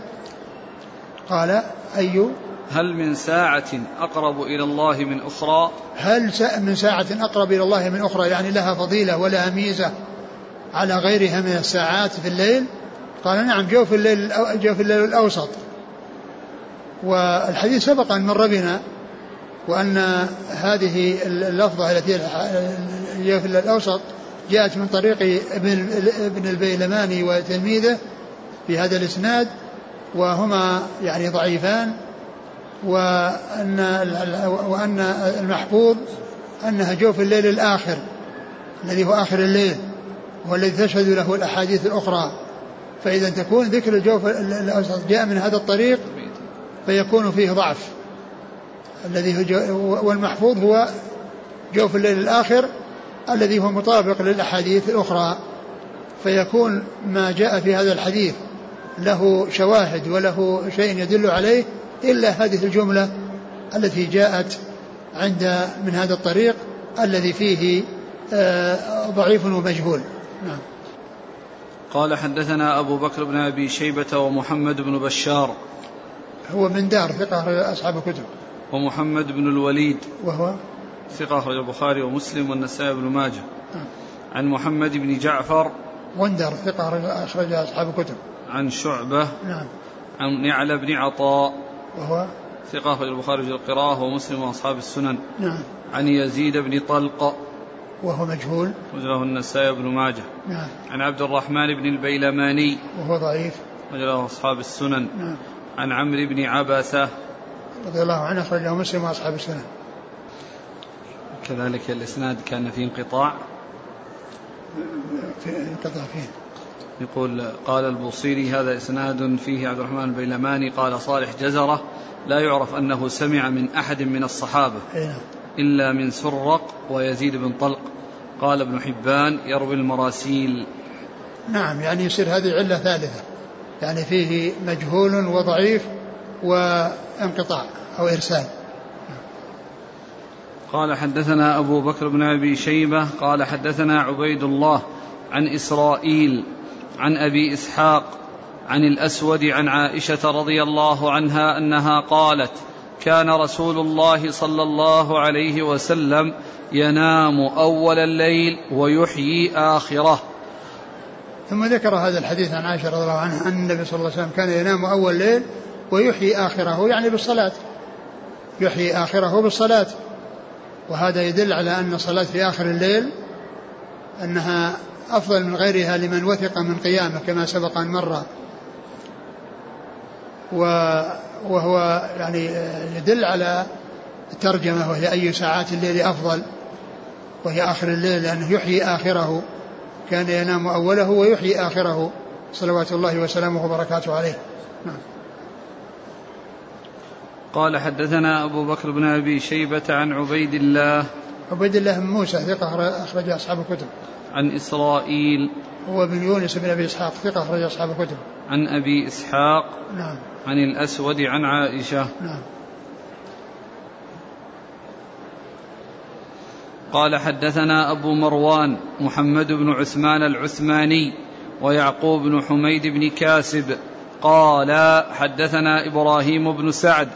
[SPEAKER 2] قال أي؟
[SPEAKER 1] هل من ساعة أقرب إلى الله من أخرى؟
[SPEAKER 2] هل من ساعة أقرب إلى الله من أخرى؟ يعني لها فضيلة ولها ميزة على غيرها من الساعات في الليل؟ قال نعم جوف الليل جوف الليل الأوسط. والحديث سبق أن مر بنا وأن هذه اللفظة التي جوف الليل الأوسط جاءت من طريق ابن ابن البيلماني وتلميذه في هذا الإسناد وهما يعني ضعيفان وأن وأن المحفوظ أنها جوف الليل الآخر الذي هو آخر الليل والذي تشهد له الأحاديث الأخرى. فإذا تكون ذكر الجوف الأوسط جاء من هذا الطريق فيكون فيه ضعف. الذي هو والمحفوظ هو جوف الليل الآخر الذي هو مطابق للأحاديث الأخرى. فيكون ما جاء في هذا الحديث له شواهد وله شيء يدل عليه إلا هذه الجملة التي جاءت عند من هذا الطريق الذي فيه آه، ضعيف ومجهول. نعم.
[SPEAKER 1] قال حدثنا أبو بكر بن أبي شيبة ومحمد بن بشار.
[SPEAKER 2] هو من دار ثقة أصحاب الكتب.
[SPEAKER 1] ومحمد بن الوليد.
[SPEAKER 2] وهو
[SPEAKER 1] ثقة أخرج البخاري ومسلم والنسائي بن ماجه. نعم. عن محمد بن جعفر.
[SPEAKER 2] وندر ثقة أخرج أصحاب الكتب.
[SPEAKER 1] عن شعبة.
[SPEAKER 2] نعم.
[SPEAKER 1] عن نعلى بن عطاء.
[SPEAKER 2] وهو
[SPEAKER 1] ثقة أخرج البخاري في القراءة ومسلم وأصحاب السنن.
[SPEAKER 2] نعم.
[SPEAKER 1] عن يزيد بن طلق.
[SPEAKER 2] وهو مجهول.
[SPEAKER 1] وجله النسائي بن ماجه.
[SPEAKER 2] نعم.
[SPEAKER 1] عن عبد الرحمن بن البيلماني.
[SPEAKER 2] وهو ضعيف.
[SPEAKER 1] وجله أصحاب السنن.
[SPEAKER 2] نعم.
[SPEAKER 1] عن عمرو بن عبسة.
[SPEAKER 2] رضي الله عنه أخرجه مسلم وأصحاب السنن
[SPEAKER 1] كذلك الإسناد كان فيه انقطاع.
[SPEAKER 2] في انقطاع فيه.
[SPEAKER 1] يقول قال البوصيري هذا إسناد فيه عبد الرحمن البيلماني قال صالح جزرة لا يعرف أنه سمع من أحد من الصحابة.
[SPEAKER 2] نعم.
[SPEAKER 1] إلا من سرق ويزيد بن طلق. قال ابن حبان يروي المراسيل.
[SPEAKER 2] نعم يعني يصير هذه علة ثالثة. يعني فيه مجهول وضعيف وانقطاع أو إرسال.
[SPEAKER 1] قال حدثنا أبو بكر بن أبي شيبة قال حدثنا عبيد الله عن إسرائيل عن أبي إسحاق عن الأسود عن عائشة رضي الله عنها أنها قالت كان رسول الله صلى الله عليه وسلم ينام أول الليل ويحيي آخره.
[SPEAKER 2] ثم ذكر هذا الحديث عن عائشة رضي الله عنها أن النبي صلى الله عليه وسلم كان ينام أول الليل ويحيي آخره يعني بالصلاة. يحيي آخره بالصلاة. وهذا يدل على أن الصلاة في آخر الليل أنها أفضل من غيرها لمن وثق من قيامه كما سبق أن مر. وهو يعني يدل على الترجمة وهي أي ساعات الليل أفضل. وهي آخر الليل لأنه يحيي آخره. كان ينام أوله ويحيي آخره. صلوات الله وسلامه وبركاته عليه. نعم.
[SPEAKER 1] قال حدثنا أبو بكر بن أبي شيبة عن عبيد الله.
[SPEAKER 2] عبيد الله بن موسى ثقة أخرج أصحاب الكتب.
[SPEAKER 1] عن إسرائيل.
[SPEAKER 2] هو بن يونس بن أبي إسحاق ثقة أخرج أصحاب الكتب.
[SPEAKER 1] عن أبي إسحاق.
[SPEAKER 2] نعم.
[SPEAKER 1] عن الأسود عن عائشة.
[SPEAKER 2] نعم.
[SPEAKER 1] قال حدثنا أبو مروان محمد بن عثمان العثماني ويعقوب بن حميد بن كاسب. قال حدثنا إبراهيم بن سعد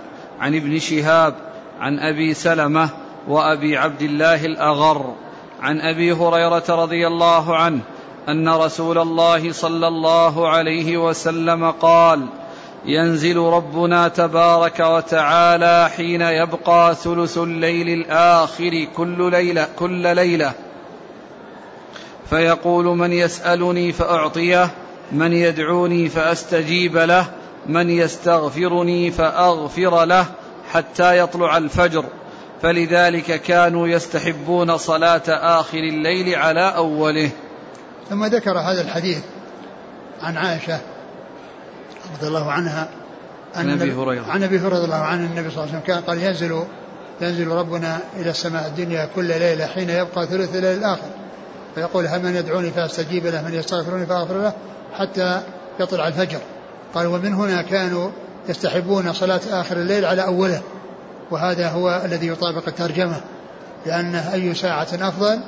[SPEAKER 1] عن ابن شهاب عن أبي سلمة وأبي عبد الله الأغر عن أبي هريرة رضي الله عنه أن رسول الله صلى الله عليه وسلم قال ينزل ربنا تبارك وتعالى حين يبقى ثلث الليل الآخر كل ليلة كل ليلة. فيقول من يسألني فأعطيه من يدعوني فأستجيب له من يستغفرني فأغفر له حتى يطلع الفجر. فلذلك كانوا يستحبون صلاة آخر الليل على أوله.
[SPEAKER 2] ثم ذكر هذا الحديث عن عائشة رضي الله عنها
[SPEAKER 1] عن أبي هريرة.
[SPEAKER 2] عن أبي هريرة رضي الله عنه النبي صلى الله عليه وسلم كان قال ينزل ينزل ربنا إلى السماء الدنيا كل ليلة حين يبقى ثلث الليل الآخر. فيقول هل من يدعوني فأستجيب له من يستغفرني فأغفر له حتى يطلع الفجر. قال ومن هنا كانوا يستحبون صلاة آخر الليل على أوله وهذا هو الذي يطابق الترجمة لأن أي ساعة أفضل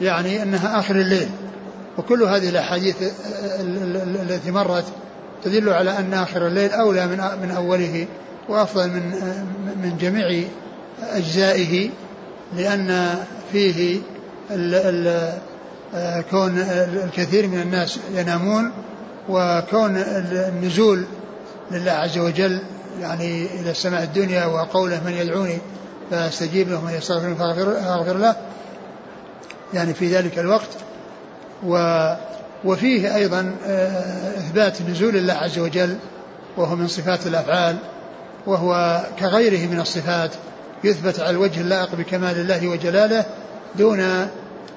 [SPEAKER 2] يعني أنها آخر الليل. وكل هذه الأحاديث التي مرت تدل على أن آخر الليل أولى من من أوله وأفضل من من جميع أجزائه لأن فيه ال ال كون الكثير من الناس ينامون وكون النزول لله عز وجل يعني إلى السماء الدنيا وقوله من يدعوني فأستجيب له من يستغفرني فاغفر له. يعني في ذلك الوقت. و وفيه أيضا آه، إثبات نزول الله عز وجل وهو من صفات الأفعال وهو كغيره من الصفات يثبت على الوجه اللائق بكمال الله وجلاله دون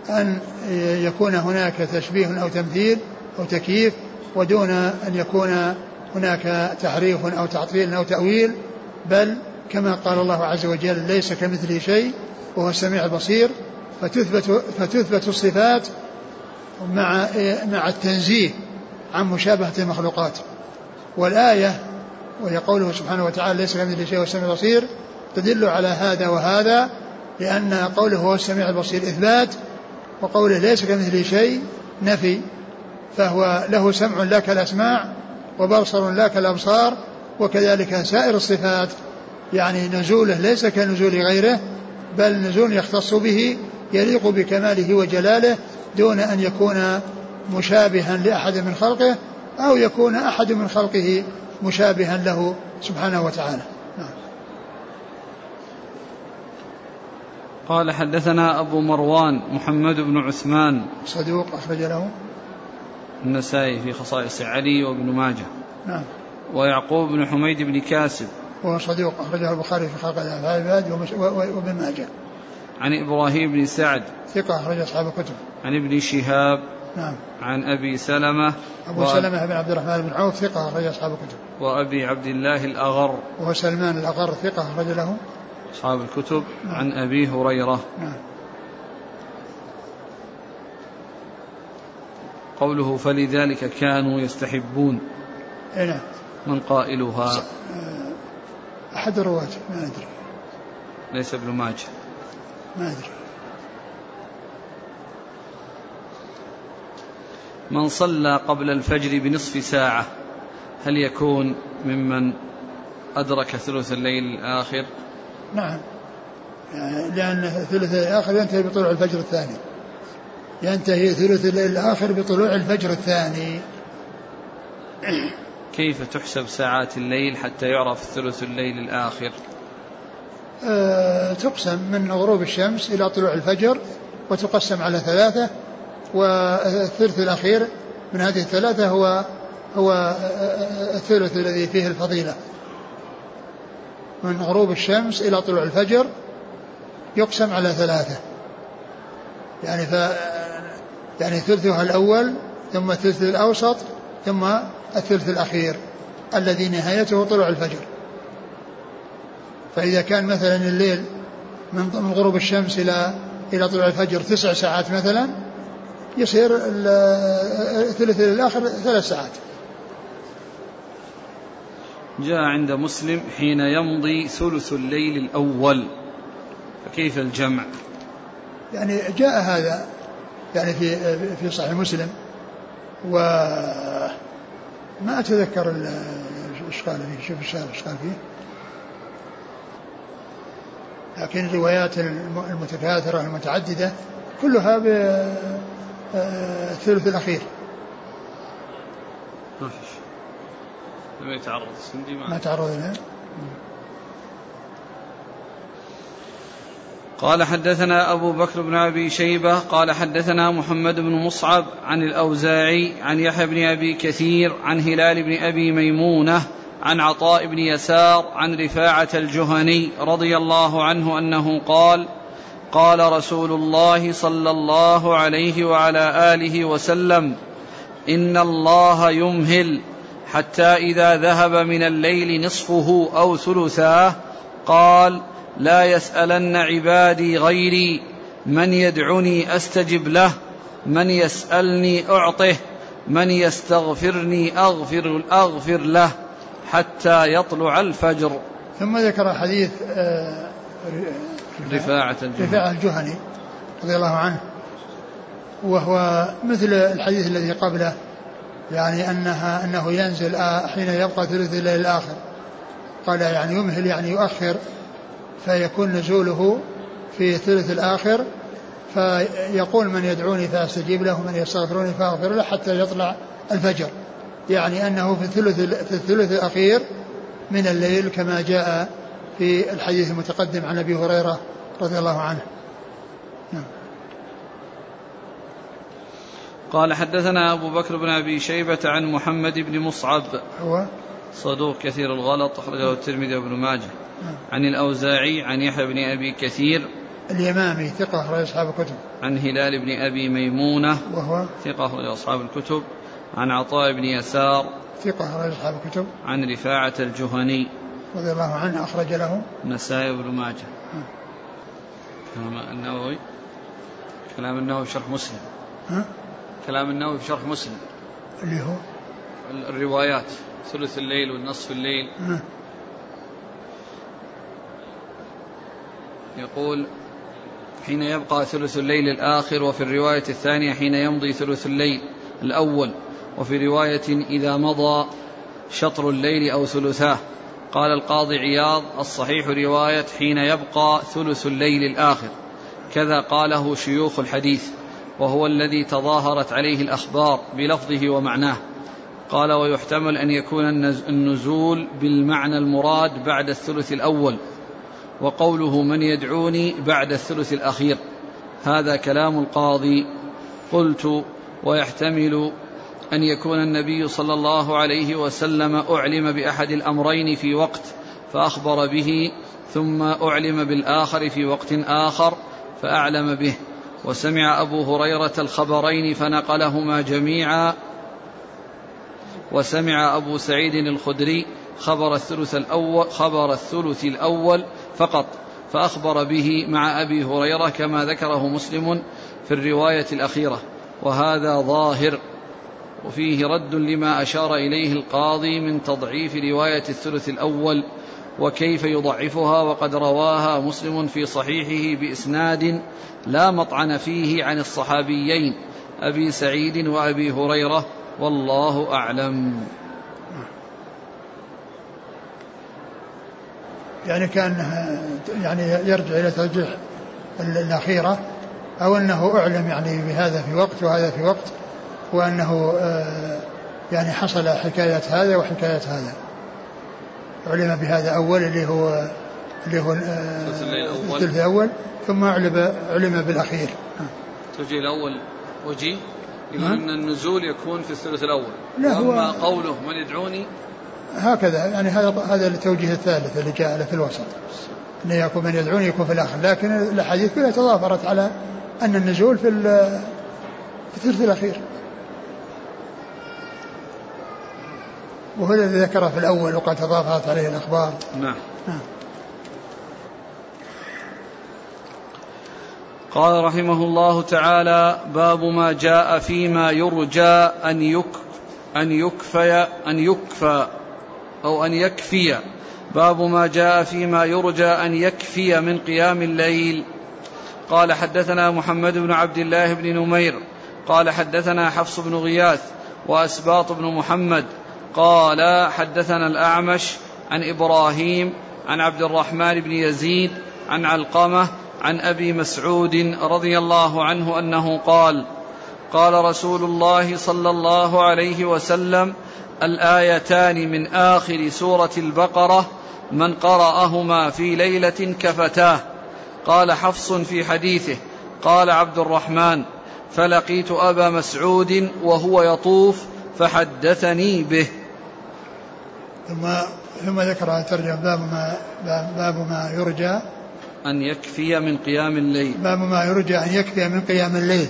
[SPEAKER 2] أن يكون هناك تشبيه أو تمثيل أو تكييف ودون أن يكون هناك تحريف أو تعطيل أو تأويل بل كما قال الله عز وجل ليس كمثله شيء وهو السميع البصير فتثبت فتثبت الصفات مع مع التنزيه عن مشابهة المخلوقات. والآية وهي قوله سبحانه وتعالى ليس كمثله شيء والسميع البصير تدل على هذا وهذا لأن قوله هو السميع البصير إثبات وقوله ليس كمثله شيء نفي فهو له سمع لا كالأسماع وبصر لا كالأبصار وكذلك سائر الصفات. يعني نزوله ليس كنزول غيره بل نزول يختص به يليق بكماله وجلاله دون أن يكون مشابها لأحد من خلقه أو يكون أحد من خلقه مشابها له سبحانه وتعالى. نعم.
[SPEAKER 1] قال حدثنا أبو مروان محمد بن عثمان.
[SPEAKER 2] صدوق أخرج له.
[SPEAKER 1] النسائي في خصائص علي وابن ماجه.
[SPEAKER 2] نعم.
[SPEAKER 1] ويعقوب بن حميد بن كاسب.
[SPEAKER 2] وهو صدوق أخرجه البخاري في خلق العباد وابن ماجه.
[SPEAKER 1] عن إبراهيم بن سعد.
[SPEAKER 2] ثقة أخرج أصحاب الكتب.
[SPEAKER 1] عن ابن شهاب.
[SPEAKER 2] نعم.
[SPEAKER 1] عن أبي سلمة.
[SPEAKER 2] أبو وأب... سلمة بن عبد الرحمن بن عوف ثقة أخرج أصحاب الكتب.
[SPEAKER 1] وأبي عبد الله الأغر.
[SPEAKER 2] وهو سلمان الأغر ثقة أخرج له.
[SPEAKER 1] أصحاب الكتب. نعم. عن أبي هريرة.
[SPEAKER 2] نعم.
[SPEAKER 1] قوله فلذلك كانوا يستحبون
[SPEAKER 2] نعم.
[SPEAKER 1] من قائلها؟
[SPEAKER 2] أحد الرواة ما أدري.
[SPEAKER 1] ليس ابن ماجه.
[SPEAKER 2] ما أدري.
[SPEAKER 1] من صلى قبل الفجر بنصف ساعة هل يكون ممن أدرك ثلث الليل الآخر؟
[SPEAKER 2] نعم. لأن ثلث الآخر ينتهي بطلوع الفجر الثاني. ينتهي ثلث الليل الآخر بطلوع الفجر الثاني.
[SPEAKER 1] كيف تحسب ساعات الليل حتى يعرف ثلث الليل الآخر؟
[SPEAKER 2] أه تقسم من غروب الشمس إلى طلوع الفجر وتقسم على ثلاثة والثلث الأخير من هذه الثلاثة هو هو الثلث الذي فيه الفضيلة. من غروب الشمس إلى طلوع الفجر يقسم على ثلاثة. يعني يعني ثلثها الأول ثم الثلث الأوسط ثم الثلث الأخير الذي نهايته طلوع الفجر. فإذا كان مثلا الليل من غروب الشمس إلى إلى طلوع الفجر تسع ساعات مثلا يصير الثلث الآخر ثلاث ساعات.
[SPEAKER 1] جاء عند مسلم حين يمضي ثلث الليل الأول. فكيف الجمع؟
[SPEAKER 2] يعني جاء هذا يعني في في صحيح مسلم. و ما أتذكر إيش قال فيه شوف إيش قال فيه. لكن الروايات المتكاثرة المتعددة كلها بالثلث الأخير.
[SPEAKER 1] ما فيش لم يتعرض السندي
[SPEAKER 2] ما, ما تعرض لها
[SPEAKER 1] قال حدثنا أبو بكر بن أبي شيبة قال حدثنا محمد بن مصعب عن الأوزاعي عن يحيى بن أبي كثير عن هلال بن أبي ميمونة عن عطاء بن يسار عن رفاعة الجهني رضي الله عنه أنه قال قال رسول الله صلى الله عليه وعلى آله وسلم إن الله يمهل حتى إذا ذهب من الليل نصفه أو ثلثاه قال لا يسألن عبادي غيري. من يدعني أستجب له. من يسألني أعطه. من يستغفرني أغفر أغفر له حتى يطلع الفجر.
[SPEAKER 2] ثم ذكر حديث آه،
[SPEAKER 1] رفاعة
[SPEAKER 2] الجهني. رفاعة الجهني رضي الله عنه. وهو مثل الحديث الذي قبله يعني أنها أنه ينزل حين يبقى ثلث الليل الآخر. قال يعني يمهل يعني يؤخر. فيكون نزوله في الثلث الآخر فيقول من يدعوني فأستجيب له ومن يستغفروني فأغفر له حتى يطلع الفجر. يعني أنه في الثلث في الثلث الأخير من الليل كما جاء في الحديث المتقدم عن أبي هريرة رضي الله عنه. نعم.
[SPEAKER 1] قال حدثنا أبو بكر بن أبي شيبة عن محمد بن مصعب.
[SPEAKER 2] هو؟
[SPEAKER 1] صدوق كثير الغلط أخرجه الترمذي وابن ماجه. عن الأوزاعي عن يحيى بن أبي كثير.
[SPEAKER 2] اليمامي ثقة أخرج أصحاب الكتب.
[SPEAKER 1] عن هلال بن أبي ميمونة.
[SPEAKER 2] وهو؟
[SPEAKER 1] ثقة أخرج أصحاب الكتب. عن عطاء بن يسار.
[SPEAKER 2] ثقة أخرج أصحاب الكتب.
[SPEAKER 1] عن رفاعة الجهني.
[SPEAKER 2] رضي الله عنه أخرج له.
[SPEAKER 1] النسائي وابن ماجه. كلام النووي. كلام النووي في شرح مسلم.
[SPEAKER 2] ها؟
[SPEAKER 1] كلام النووي في شرح مسلم.
[SPEAKER 2] اللي هو؟
[SPEAKER 1] الروايات. ثلث الليل والنصف الليل؟ يقول حين يبقى ثلث الليل الآخر وفي الرواية الثانية حين يمضي ثلث الليل الأول وفي رواية إذا مضى شطر الليل أو ثلثاه. قال القاضي عياض الصحيح رواية حين يبقى ثلث الليل الآخر. كذا قاله شيوخ الحديث وهو الذي تظاهرت عليه الأخبار بلفظه ومعناه. قال ويحتمل أن يكون النزول بالمعنى المراد بعد الثلث الأول وقوله من يدعوني بعد الثلث الأخير هذا كلام القاضي. قلت ويحتمل أن يكون النبي صلى الله عليه وسلم أعلم بأحد الأمرين في وقت فأخبر به ثم أعلم بالآخر في وقت آخر فأعلم به. وسمع أبو هريرة الخبرين فنقلهما جميعا وسمع أبو سعيد الخدري خبر الثلث الأول خبر الثلث الأول فقط فأخبر به مع أبي هريرة كما ذكره مسلم في الرواية الأخيرة وهذا ظاهر وفيه رد لما أشار إليه القاضي من تضعيف رواية الثلث الأول وكيف يضعفها وقد رواها مسلم في صحيحه بإسناد لا مطعن فيه عن الصحابيين أبي سعيد وأبي هريرة والله أعلم.
[SPEAKER 2] يعني كأنه يعني يرجع إلى ترجيح الأخيرة أو أنه أعلم يعني بهذا في وقت وهذا في وقت وأنه آه، يعني حصل حكاية هذا وحكاية هذا. علم بهذا أول اللي هو اللي هو
[SPEAKER 1] آه،
[SPEAKER 2] الثلث الأول. ثم علم علم بالأخير.
[SPEAKER 1] التوجيه الأول وجيه؟ يقول أن النزول يكون في الثلث الأول. لا وأما هو قوله من يدعوني
[SPEAKER 2] هكذا يعني هذا هذا التوجيه الثالث اللي جاء في الوسط. أن يكون من يدعوني يكون في الآخر. لكن الأحاديث كلها تضافرت على أن النزول في في الثلث الأخير. وهو الذي ذكره في الأول وقد تضافرت عليه الأخبار.
[SPEAKER 1] نعم, نعم. قال رحمه الله تعالى باب ما جاء فيما يرجى أن يك أن يكفي أن يكفى أو أن يكفي. باب ما جاء فيما يرجى أن يكفي من قيام الليل. قال حدثنا محمد بن عبد الله بن نمير. قال حدثنا حفص بن غياث وأسباط بن محمد. قال حدثنا الأعمش عن إبراهيم عن عبد الرحمن بن يزيد عن علقمة عن أبي مسعود رضي الله عنه أنه قال قال رسول الله صلى الله عليه وسلم الآيتان من آخر سورة البقرة من قرأهما في ليلة كفتاه قال حفص في حديثه قال عبد الرحمن فلقيت أبا مسعود وهو يطوف فحدثني به
[SPEAKER 2] ثم ثم ذكر ترجم باب ما باب ما يرجى.
[SPEAKER 1] أن يكفي من قيام الليل.
[SPEAKER 2] باب ما يرجى أن يكفي من قيام الليل.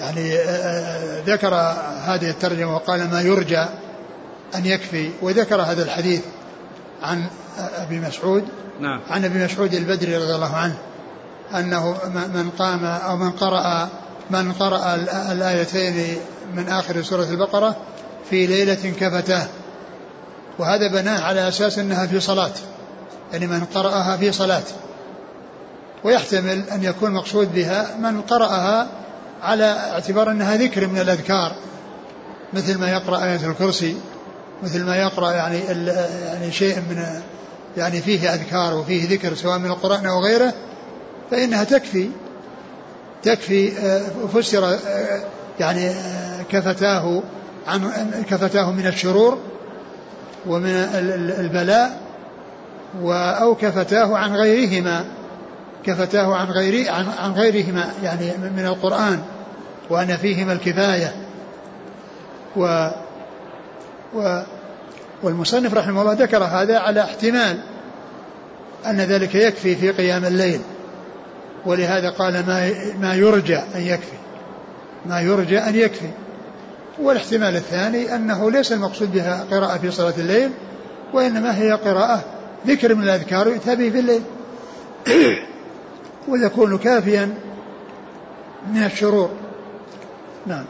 [SPEAKER 2] يعني آه، آه، ذكر هذه الترجمة وقال ما يرجى أن يكفي. وذكر هذا الحديث عن أبي مسعود.
[SPEAKER 1] نعم.
[SPEAKER 2] عن أبي مسعود البدري رضي الله عنه أنه من قام أو من قرأ من قرأ الآيتين من آخر سورة البقرة في ليلة كفتاه. وهذا بناه على أساس أنها في صلاة. يعني من قرأها في صلاة. ويحتمل أن يكون مقصود بها من قرأها على اعتبار أنها ذكر من الأذكار مثل ما يقرأ آية الكرسي مثل ما يقرأ يعني يعني شيء من يعني فيه أذكار وفيه ذكر سواء من القرآن أو غيره فإنها تكفي تكفي آه، فسر آه، يعني آه، كفتاه عن كفتاه من الشرور ومن البلاء أو كفتاه عن غيرهما كفتاه عن غير عن, عن غيرهما يعني من القرآن وأن فيهما الكفاية. و, و والمصنف رحمه الله ذكر هذا على احتمال أن ذلك يكفي في قيام الليل. ولهذا قال ما ما يرجى أن يكفي ما يرجى أن يكفي. والاحتمال الثاني أنه ليس المقصود بها قراءة في صلاة الليل وإنما هي قراءة ذكر من الأذكار يؤتى به في الليل. ويكون كافيا من الشرور. نعم.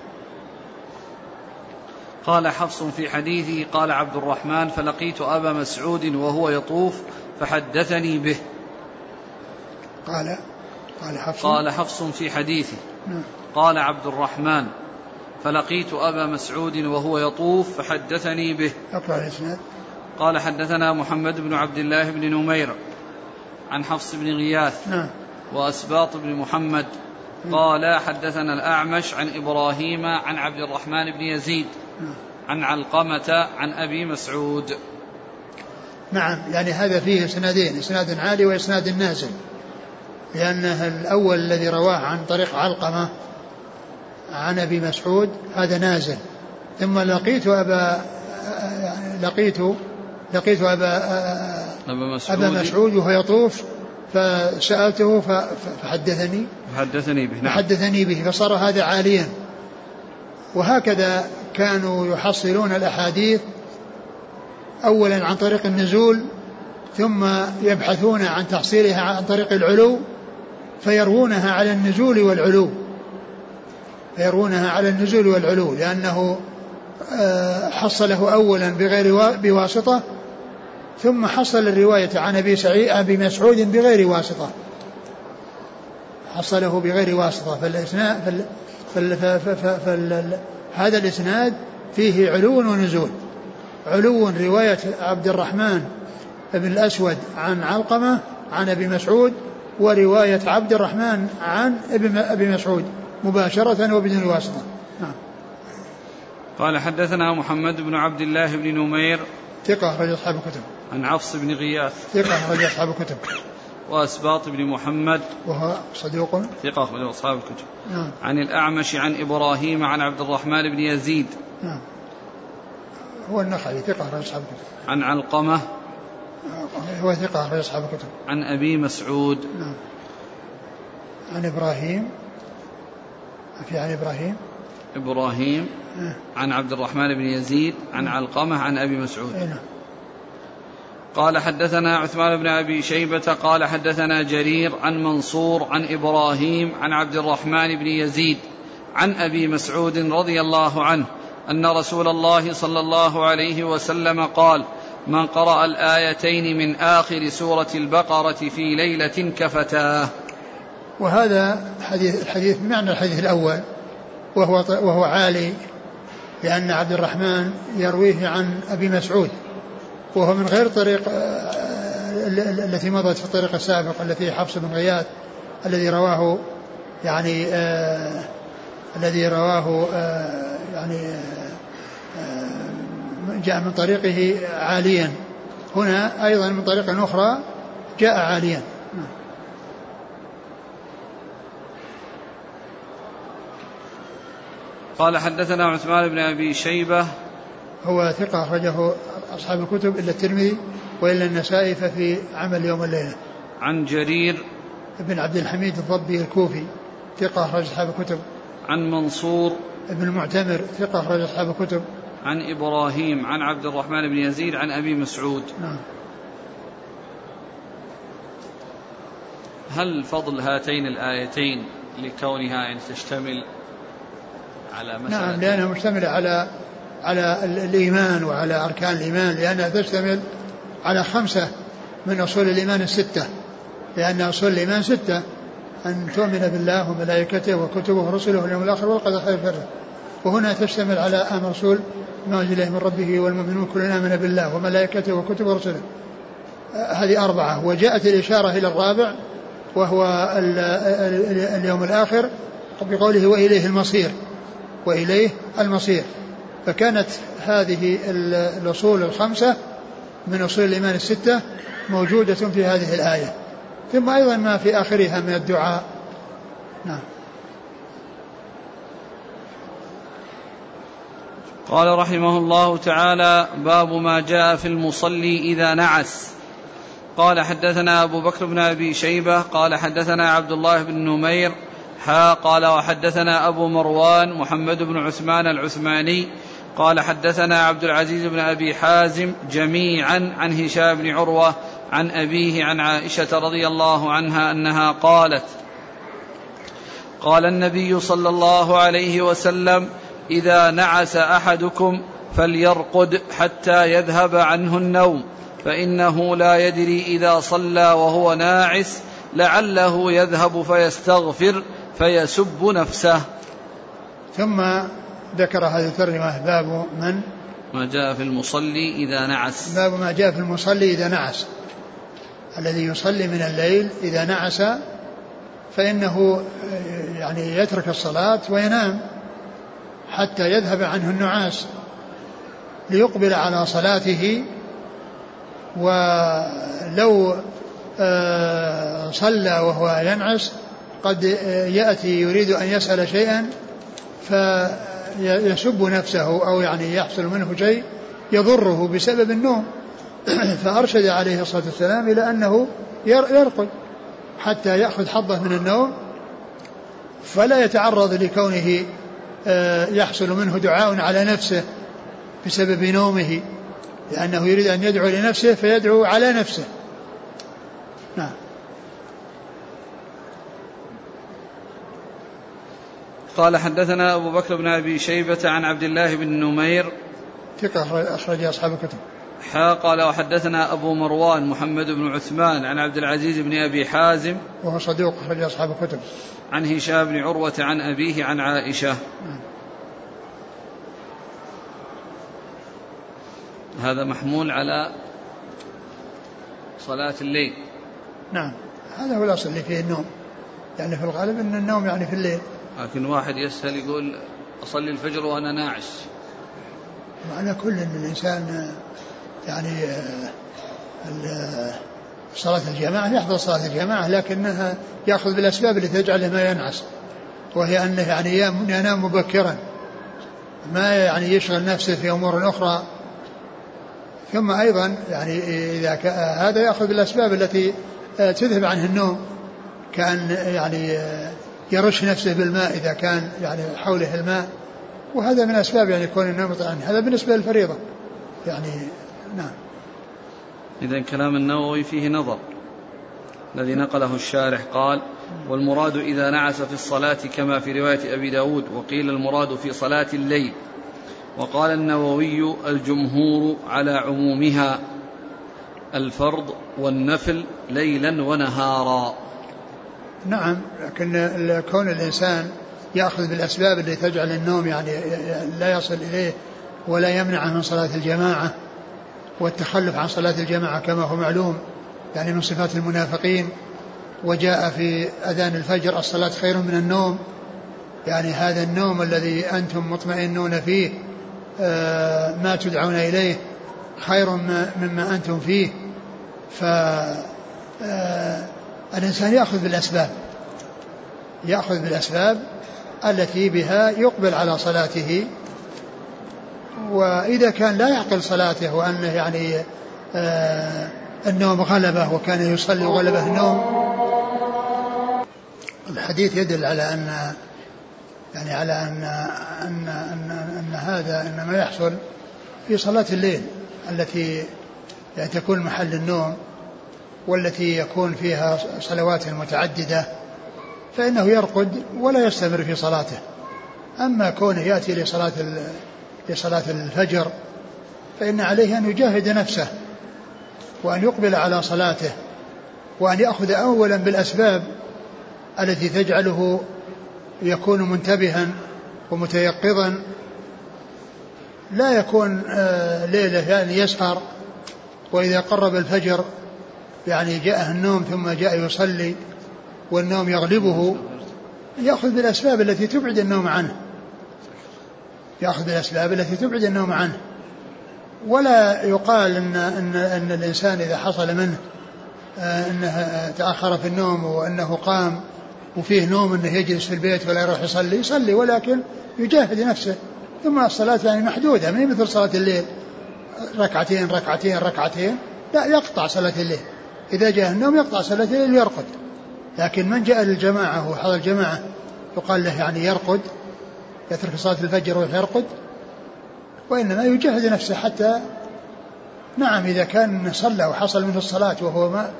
[SPEAKER 1] قال حفص في حديثه قال عبد الرحمن فلقيت أبا مسعود وهو يطوف فحدثني به.
[SPEAKER 2] قال قال حفص.
[SPEAKER 1] قال حفص في حديثه.
[SPEAKER 2] نعم.
[SPEAKER 1] قال عبد الرحمن فلقيت أبا مسعود وهو يطوف فحدثني به.
[SPEAKER 2] أقرأ الإسناد.
[SPEAKER 1] قال حدثنا محمد بن عبد الله بن نمير عن حفص بن غياث
[SPEAKER 2] نعم.
[SPEAKER 1] وأسباط بن محمد قال حدثنا الأعمش عن إبراهيم عن عبد الرحمن بن يزيد نعم. عن علقمة عن أبي مسعود.
[SPEAKER 2] نعم. يعني هذا فيه إسنادين إسناد عالي وإسناد نازل. لأنه الأول الذي رواه عن طريق علقمة عن أبي مسعود هذا نازل. ثم لقيت أبا لقيت لقيت أبا
[SPEAKER 1] أبا مسعود,
[SPEAKER 2] أبا مسعود وهو يطوف فسألته فحدثني.
[SPEAKER 1] فحدثني به نعم.
[SPEAKER 2] فحدثني به فصار هذا عاليا. وهكذا كانوا يحصلون الأحاديث أولا عن طريق النزول ثم يبحثون عن تحصيلها عن طريق العلو فيروونها على النزول والعلو. فيروونها على النزول والعلو لأنه آه، حصله أولا بغير بواسطة ثم حصل الرواية عن أبي سعيد أبي مسعود بغير واسطة. حصله بغير واسطة. فالإسناد فال فال فال فال هذا الإسناد فيه علو ونزول. علو رواية عبد الرحمن بن الأسود عن علقمة عن أبي مسعود ورواية عبد الرحمن عن أبي مسعود مباشرة وبدون واسطة. نعم.
[SPEAKER 1] قال حدثنا محمد بن عبد الله بن نمير.
[SPEAKER 2] ثقة رجل أصحاب الكتب.
[SPEAKER 1] عن عفص بن غياث.
[SPEAKER 2] ثقة رجل أصحاب الكتب.
[SPEAKER 1] وأسباط بن محمد.
[SPEAKER 2] وهو صدوق
[SPEAKER 1] ثقة رجل أصحاب الكتب.
[SPEAKER 2] نعم.
[SPEAKER 1] عن الأعمش عن إبراهيم عن عبد الرحمن بن يزيد.
[SPEAKER 2] نعم. هو النخعي ثقة رجل أصحاب الكتب.
[SPEAKER 1] عن علقمة.
[SPEAKER 2] هو ثقة رجل أصحاب الكتب.
[SPEAKER 1] عن أبي مسعود.
[SPEAKER 2] نعم. عن إبراهيم. في عن إبراهيم.
[SPEAKER 1] إبراهيم.
[SPEAKER 2] آه.
[SPEAKER 1] عن عبد الرحمن بن يزيد. عن علقمة. عن أبي مسعود.
[SPEAKER 2] نعم.
[SPEAKER 1] قال حدثنا عثمان بن أبي شيبة قال حدثنا جرير عن منصور عن إبراهيم عن عبد الرحمن بن يزيد عن أبي مسعود رضي الله عنه أن رسول الله صلى الله عليه وسلم قال من قرأ الآيتين من آخر سورة البقرة في ليلة كفتاه.
[SPEAKER 2] وهذا حديث الحديث بمعنى الحديث الأول وهو وهو عالي لأن عبد الرحمن يرويه عن أبي مسعود. وهو من غير طريق التي مضت في الطريق السابق التي حفص بن غياث الذي رواه يعني آه الذي رواه آه يعني آه جاء من طريقه عاليا. هنا أيضا من طريق أخرى جاء عاليا.
[SPEAKER 1] قال حدثنا عثمان بن أبي شيبة.
[SPEAKER 2] هو ثقة أخرجه أصحاب الكتب إلا الترمذي وإلا النسائي ففي عمل يوم الليلة.
[SPEAKER 1] عن جرير
[SPEAKER 2] بن عبد الحميد الضبي الكوفي ثقة أخرج أصحاب الكتب.
[SPEAKER 1] عن منصور
[SPEAKER 2] بن المعتمر ثقة أخرج أصحاب الكتب.
[SPEAKER 1] عن إبراهيم عن عبد الرحمن بن يزيد عن أبي مسعود.
[SPEAKER 2] نعم.
[SPEAKER 1] هل فضل هاتين الآيتين لكونها يعني تشتمل على مسألة؟
[SPEAKER 2] نعم لأنها مشتملة على على الإيمان وعلى أركان الإيمان لأنها تشتمل على خمسة من أصول الإيمان الستة. لأن أصول الإيمان ستة أن تؤمن بالله وملائكته وكتبه ورسله واليوم الآخر والقدر خير وهنا تشتمل على أمر رسول ما إليه من ربه والمؤمنون كلنا آمن بالله وملائكته وكتبه ورسله. هذه أربعة. وجاءت الإشارة إلى الرابع وهو اليوم الآخر بقوله وإليه المصير. وإليه المصير. فكانت هذه الأصول الخمسة من أصول الإيمان الستة موجودة في هذه الآية. ثم أيضا ما في آخرها من الدعاء. نعم.
[SPEAKER 1] قال رحمه الله تعالى باب ما جاء في المصلي إذا نعس. قال حدثنا أبو بكر بن أبي شيبة قال حدثنا عبد الله بن نمير حا قال وحدثنا أبو مروان محمد بن عثمان العثماني قال حدثنا عبد العزيز بن أبي حازم جميعا عن هشام بن عروة عن أبيه عن عائشة رضي الله عنها أنها قالت قال النبي صلى الله عليه وسلم إذا نعس أحدكم فليرقد حتى يذهب عنه النوم فإنه لا يدري إذا صلى وهو ناعس لعله يذهب فيستغفر فيسب نفسه.
[SPEAKER 2] ثم ذكر هذه الترجمة باب من؟
[SPEAKER 1] ما جاء في المصلي إذا نعس.
[SPEAKER 2] باب ما جاء في المصلي إذا نعس. الذي يصلي من الليل إذا نعس فإنه يعني يترك الصلاة وينام حتى يذهب عنه النعاس ليقبل على صلاته. ولو آه، صلى وهو ينعس قد يأتي يريد أن يسأل شيئا فيسب نفسه أو يعني يحصل منه شيء يضره بسبب النوم. فأرشد عليه الصلاة والسلام إلى أنه يرقد حتى يأخذ حظه من النوم فلا يتعرض لكونه آه، يحصل منه دعاء على نفسه بسبب نومه لأنه يريد أن يدعو لنفسه فيدعو على نفسه. نعم.
[SPEAKER 1] قال حدثنا أبو بكر بن أبي شيبة عن عبد الله بن نمير.
[SPEAKER 2] ثقة أخرج أصحاب الكتب.
[SPEAKER 1] حا قال وحدثنا أبو مروان محمد بن عثمان عن عبد العزيز بن أبي حازم.
[SPEAKER 2] وهو صدوق أخرج أصحاب الكتب.
[SPEAKER 1] عن هشام بن عروة عن أبيه عن عائشة.
[SPEAKER 2] نعم.
[SPEAKER 1] هذا محمول على صلاة الليل.
[SPEAKER 2] نعم هذا هو الأصل اللي فيه النوم. يعني في الغالب أن النوم يعني في الليل.
[SPEAKER 1] لكن واحد يسأل يقول أصلي الفجر وأنا ناعس.
[SPEAKER 2] معنى كل أن الإنسان يعني صلاة الجماعة يحضر صلاة الجماعة لكنها يأخذ بالأسباب التي تجعله ما ينعس وهي أنه يعني ينام مبكرا ما يعني يشغل نفسه في أمور أخرى. ثم أيضا يعني إذا هذا يأخذ بالأسباب التي تذهب عنه النوم كأن يعني يرش نفسه بالماء إذا كان يعني حوله الماء وهذا من أسباب يعني كون النوم عنه هذا بالنسبة للفريضة. يعني نعم.
[SPEAKER 1] إذا كلام النووي فيه نظر. الذي نقله الشارح قال والمراد إذا نعس في الصلاة كما في رواية أبي داود وقيل المراد في صلاة الليل. وقال النووي الجمهور على عمومها الفرض والنفل ليلا ونهارا.
[SPEAKER 2] نعم لكن كون الإنسان يأخذ بالأسباب التي تجعل النوم يعني لا يصل إليه ولا يمنعه من صلاة الجماعة والتخلف عن صلاة الجماعة كما هو معلوم يعني من صفات المنافقين. وجاء في أذان الفجر الصلاة خير من النوم. يعني هذا النوم الذي أنتم مطمئنون فيه آه، ما تدعون إليه خير مما أنتم فيه. فالإنسان آه، يأخذ بالأسباب يأخذ بالأسباب التي بها يقبل على صلاته. وإذا كان لا يعقل صلاته وأنه يعني آه النوم غلبه وكان يصلي وغلبه النوم. الحديث يدل على أن يعني على أن أن أن, أن هذا إنما يحصل في صلاة الليل التي يعني تكون محل النوم. والتي يكون فيها صلوات متعددة فإنه يرقد ولا يستمر في صلاته. أما كونه يأتي لصلاة لصلاة الفجر فإن عليه أن يجاهد نفسه وأن يقبل على صلاته وأن يأخذ أولا بالأسباب التي تجعله يكون منتبها ومتيقظا. لا يكون آه، ليلة يعني يسهر وإذا قرب الفجر يعني جاءه النوم ثم جاء يصلي والنوم يغلبه يأخذ بالأسباب التي تبعد النوم عنه. يأخذ بالأسباب التي تبعد النوم عنه. ولا يقال ان ان إن الإنسان إذا حصل منه آه، إنه تأخر في النوم وإنه قام وفيه نوم إنه يجلس في البيت ولا يروح يصلي يصلي ولكن يجاهد نفسه. ثم الصلاة يعني محدودة ما مثل صلاة الليل. ركعتين ركعتين ركعتين. لا يقطع صلاة الليل. إذا جاء النوم يقطع صلاة الليل يرقد لكن من جاء للجماعة وحضر الجماعة يقال له يعني يرقد يترك صلاة الفجر ويرقد وإنما يجاهد نفسه حتى نعم إذا كان صلى وحصل منه الصلاة وهو ما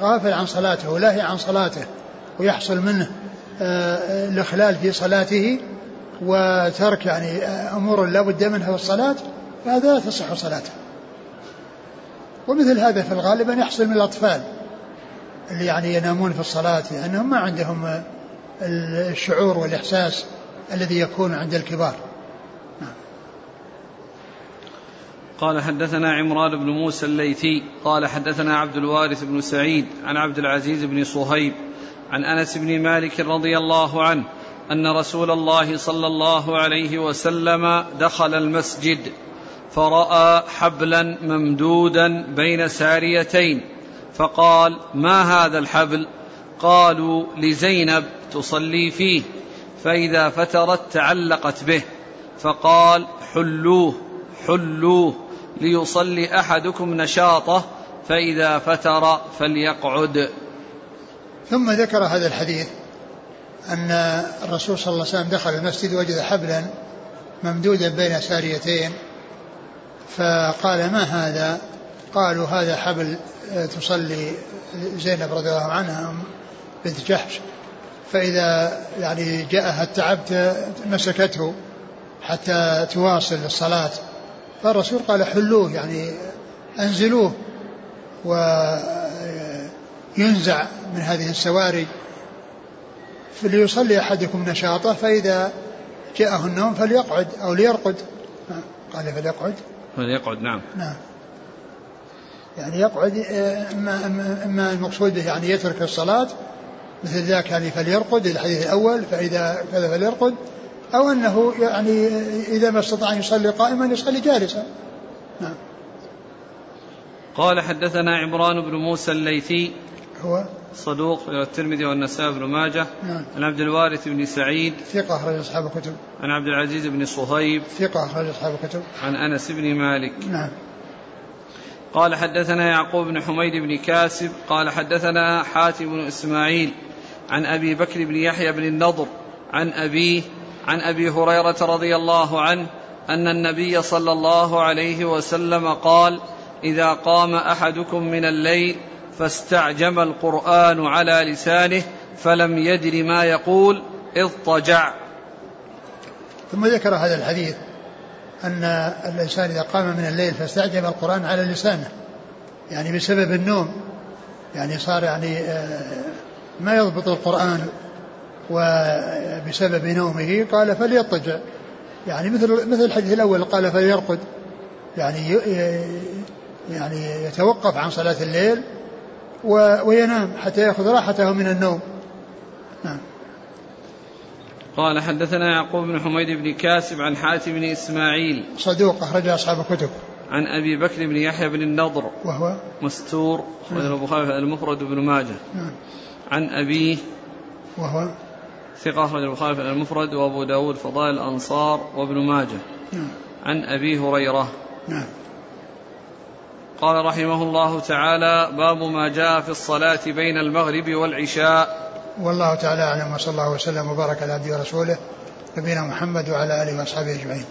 [SPEAKER 2] غافل عن صلاته ولاهي عن صلاته ويحصل منه آه، الإخلال في صلاته وترك يعني آه، أمور لا بد منها في الصلاة فهذا لا تصح صلاته. ومثل هذا في الغالب أن يحصل من الأطفال اللي يعني ينامون في الصلاة لأنهم ما عندهم الشعور والإحساس الذي يكون عند الكبار.
[SPEAKER 1] قال حدثنا عمران بن موسى الليثي قال حدثنا عبد الوارث بن سعيد عن عبد العزيز بن صهيب عن أنس بن مالك رضي الله عنه أن رسول الله صلى الله عليه وسلم دخل المسجد. فراى حبلا ممدودا بين ساريتين فقال ما هذا الحبل؟ قالوا لزينب تصلي فيه فإذا فترت تعلقت به. فقال حلوة حلوة ليصلي أحدكم نشاطه فإذا فتر فليقعد.
[SPEAKER 2] ثم ذكر هذا الحديث أن الرسول صلى الله عليه وسلم دخل المسجد وجد حبلا ممدودا بين ساريتين فقال ما هذا؟ قالوا هذا حبل تصلي زينب رضي الله عنها بنت جحش. فإذا يعني جاءها التعب مسكته حتى تواصل الصلاة فالرسول قال حلوة يعني أنزلوه وينزع من هذه السواري. فليصلي أحدكم نشاطه فإذا جاءه النوم فليقعد أو ليرقد. قال فليقعد.
[SPEAKER 1] فليقعد نعم.
[SPEAKER 2] نعم. يعني يقعد اما اما المقصود به يعني يترك الصلاة مثل ذاك يعني فليرقد الحديث الأول فإذا كذا فليرقد أو أنه يعني إذا ما استطاع أن يصلي قائما يصلي جالسا. نعم.
[SPEAKER 1] قال حدثنا عمران بن موسى الليثي
[SPEAKER 2] هو
[SPEAKER 1] صدوق الترمذي والنسائي بن ماجه. نعم. عن عبد الوارث بن سعيد.
[SPEAKER 2] ثقة أخرج أصحاب الكتب.
[SPEAKER 1] عن عبد العزيز بن صهيب.
[SPEAKER 2] ثقة أخرج أصحاب الكتب.
[SPEAKER 1] عن أنس بن مالك.
[SPEAKER 2] نعم.
[SPEAKER 1] قال حدثنا يعقوب بن حميد بن كاسب. قال حدثنا حاتم بن إسماعيل. عن أبي بكر بن يحيى بن النضر. عن أبيه. عن أبي هريرة رضي الله عنه أن النبي صلى الله عليه وسلم قال إذا قام أحدكم من الليل فاستعجم القرآن على لسانه فلم يدر ما يقول اضطجع
[SPEAKER 2] ثم ذكر هذا الحديث أن الإنسان إذا قام من الليل فاستعجب القرآن على لسانه يعني بسبب النوم يعني صار يعني آه، ما يضبط القرآن وبسبب نومه قال فليضطجع يعني مثل مثل الحديث الأول قال فليرقد يعني يعني يتوقف عن صلاة الليل وينام حتى يأخذ راحته من النوم. نعم.
[SPEAKER 1] قال حدثنا يعقوب بن حميد بن كاسب عن حاتم بن إسماعيل
[SPEAKER 2] صدوق أخرج أصحاب الكتب.
[SPEAKER 1] عن أبي بكر بن يحيى بن النضر
[SPEAKER 2] وهو
[SPEAKER 1] مستور أخرجه نعم. البخاري المفرد بن ماجه.
[SPEAKER 2] نعم.
[SPEAKER 1] عن أبيه
[SPEAKER 2] وهو
[SPEAKER 1] ثقة أخرج البخاري في المفرد وأبو داود فضائل الأنصار وابن ماجه.
[SPEAKER 2] نعم.
[SPEAKER 1] عن أبي هريرة.
[SPEAKER 2] نعم.
[SPEAKER 1] قال رحمه الله تعالى باب ما جاء في الصلاة بين المغرب والعشاء.
[SPEAKER 2] والله تعالى أعلم وصلى الله وسلم وبارك على عبده ورسوله نبينا محمد وعلى آله وأصحابه أجمعين.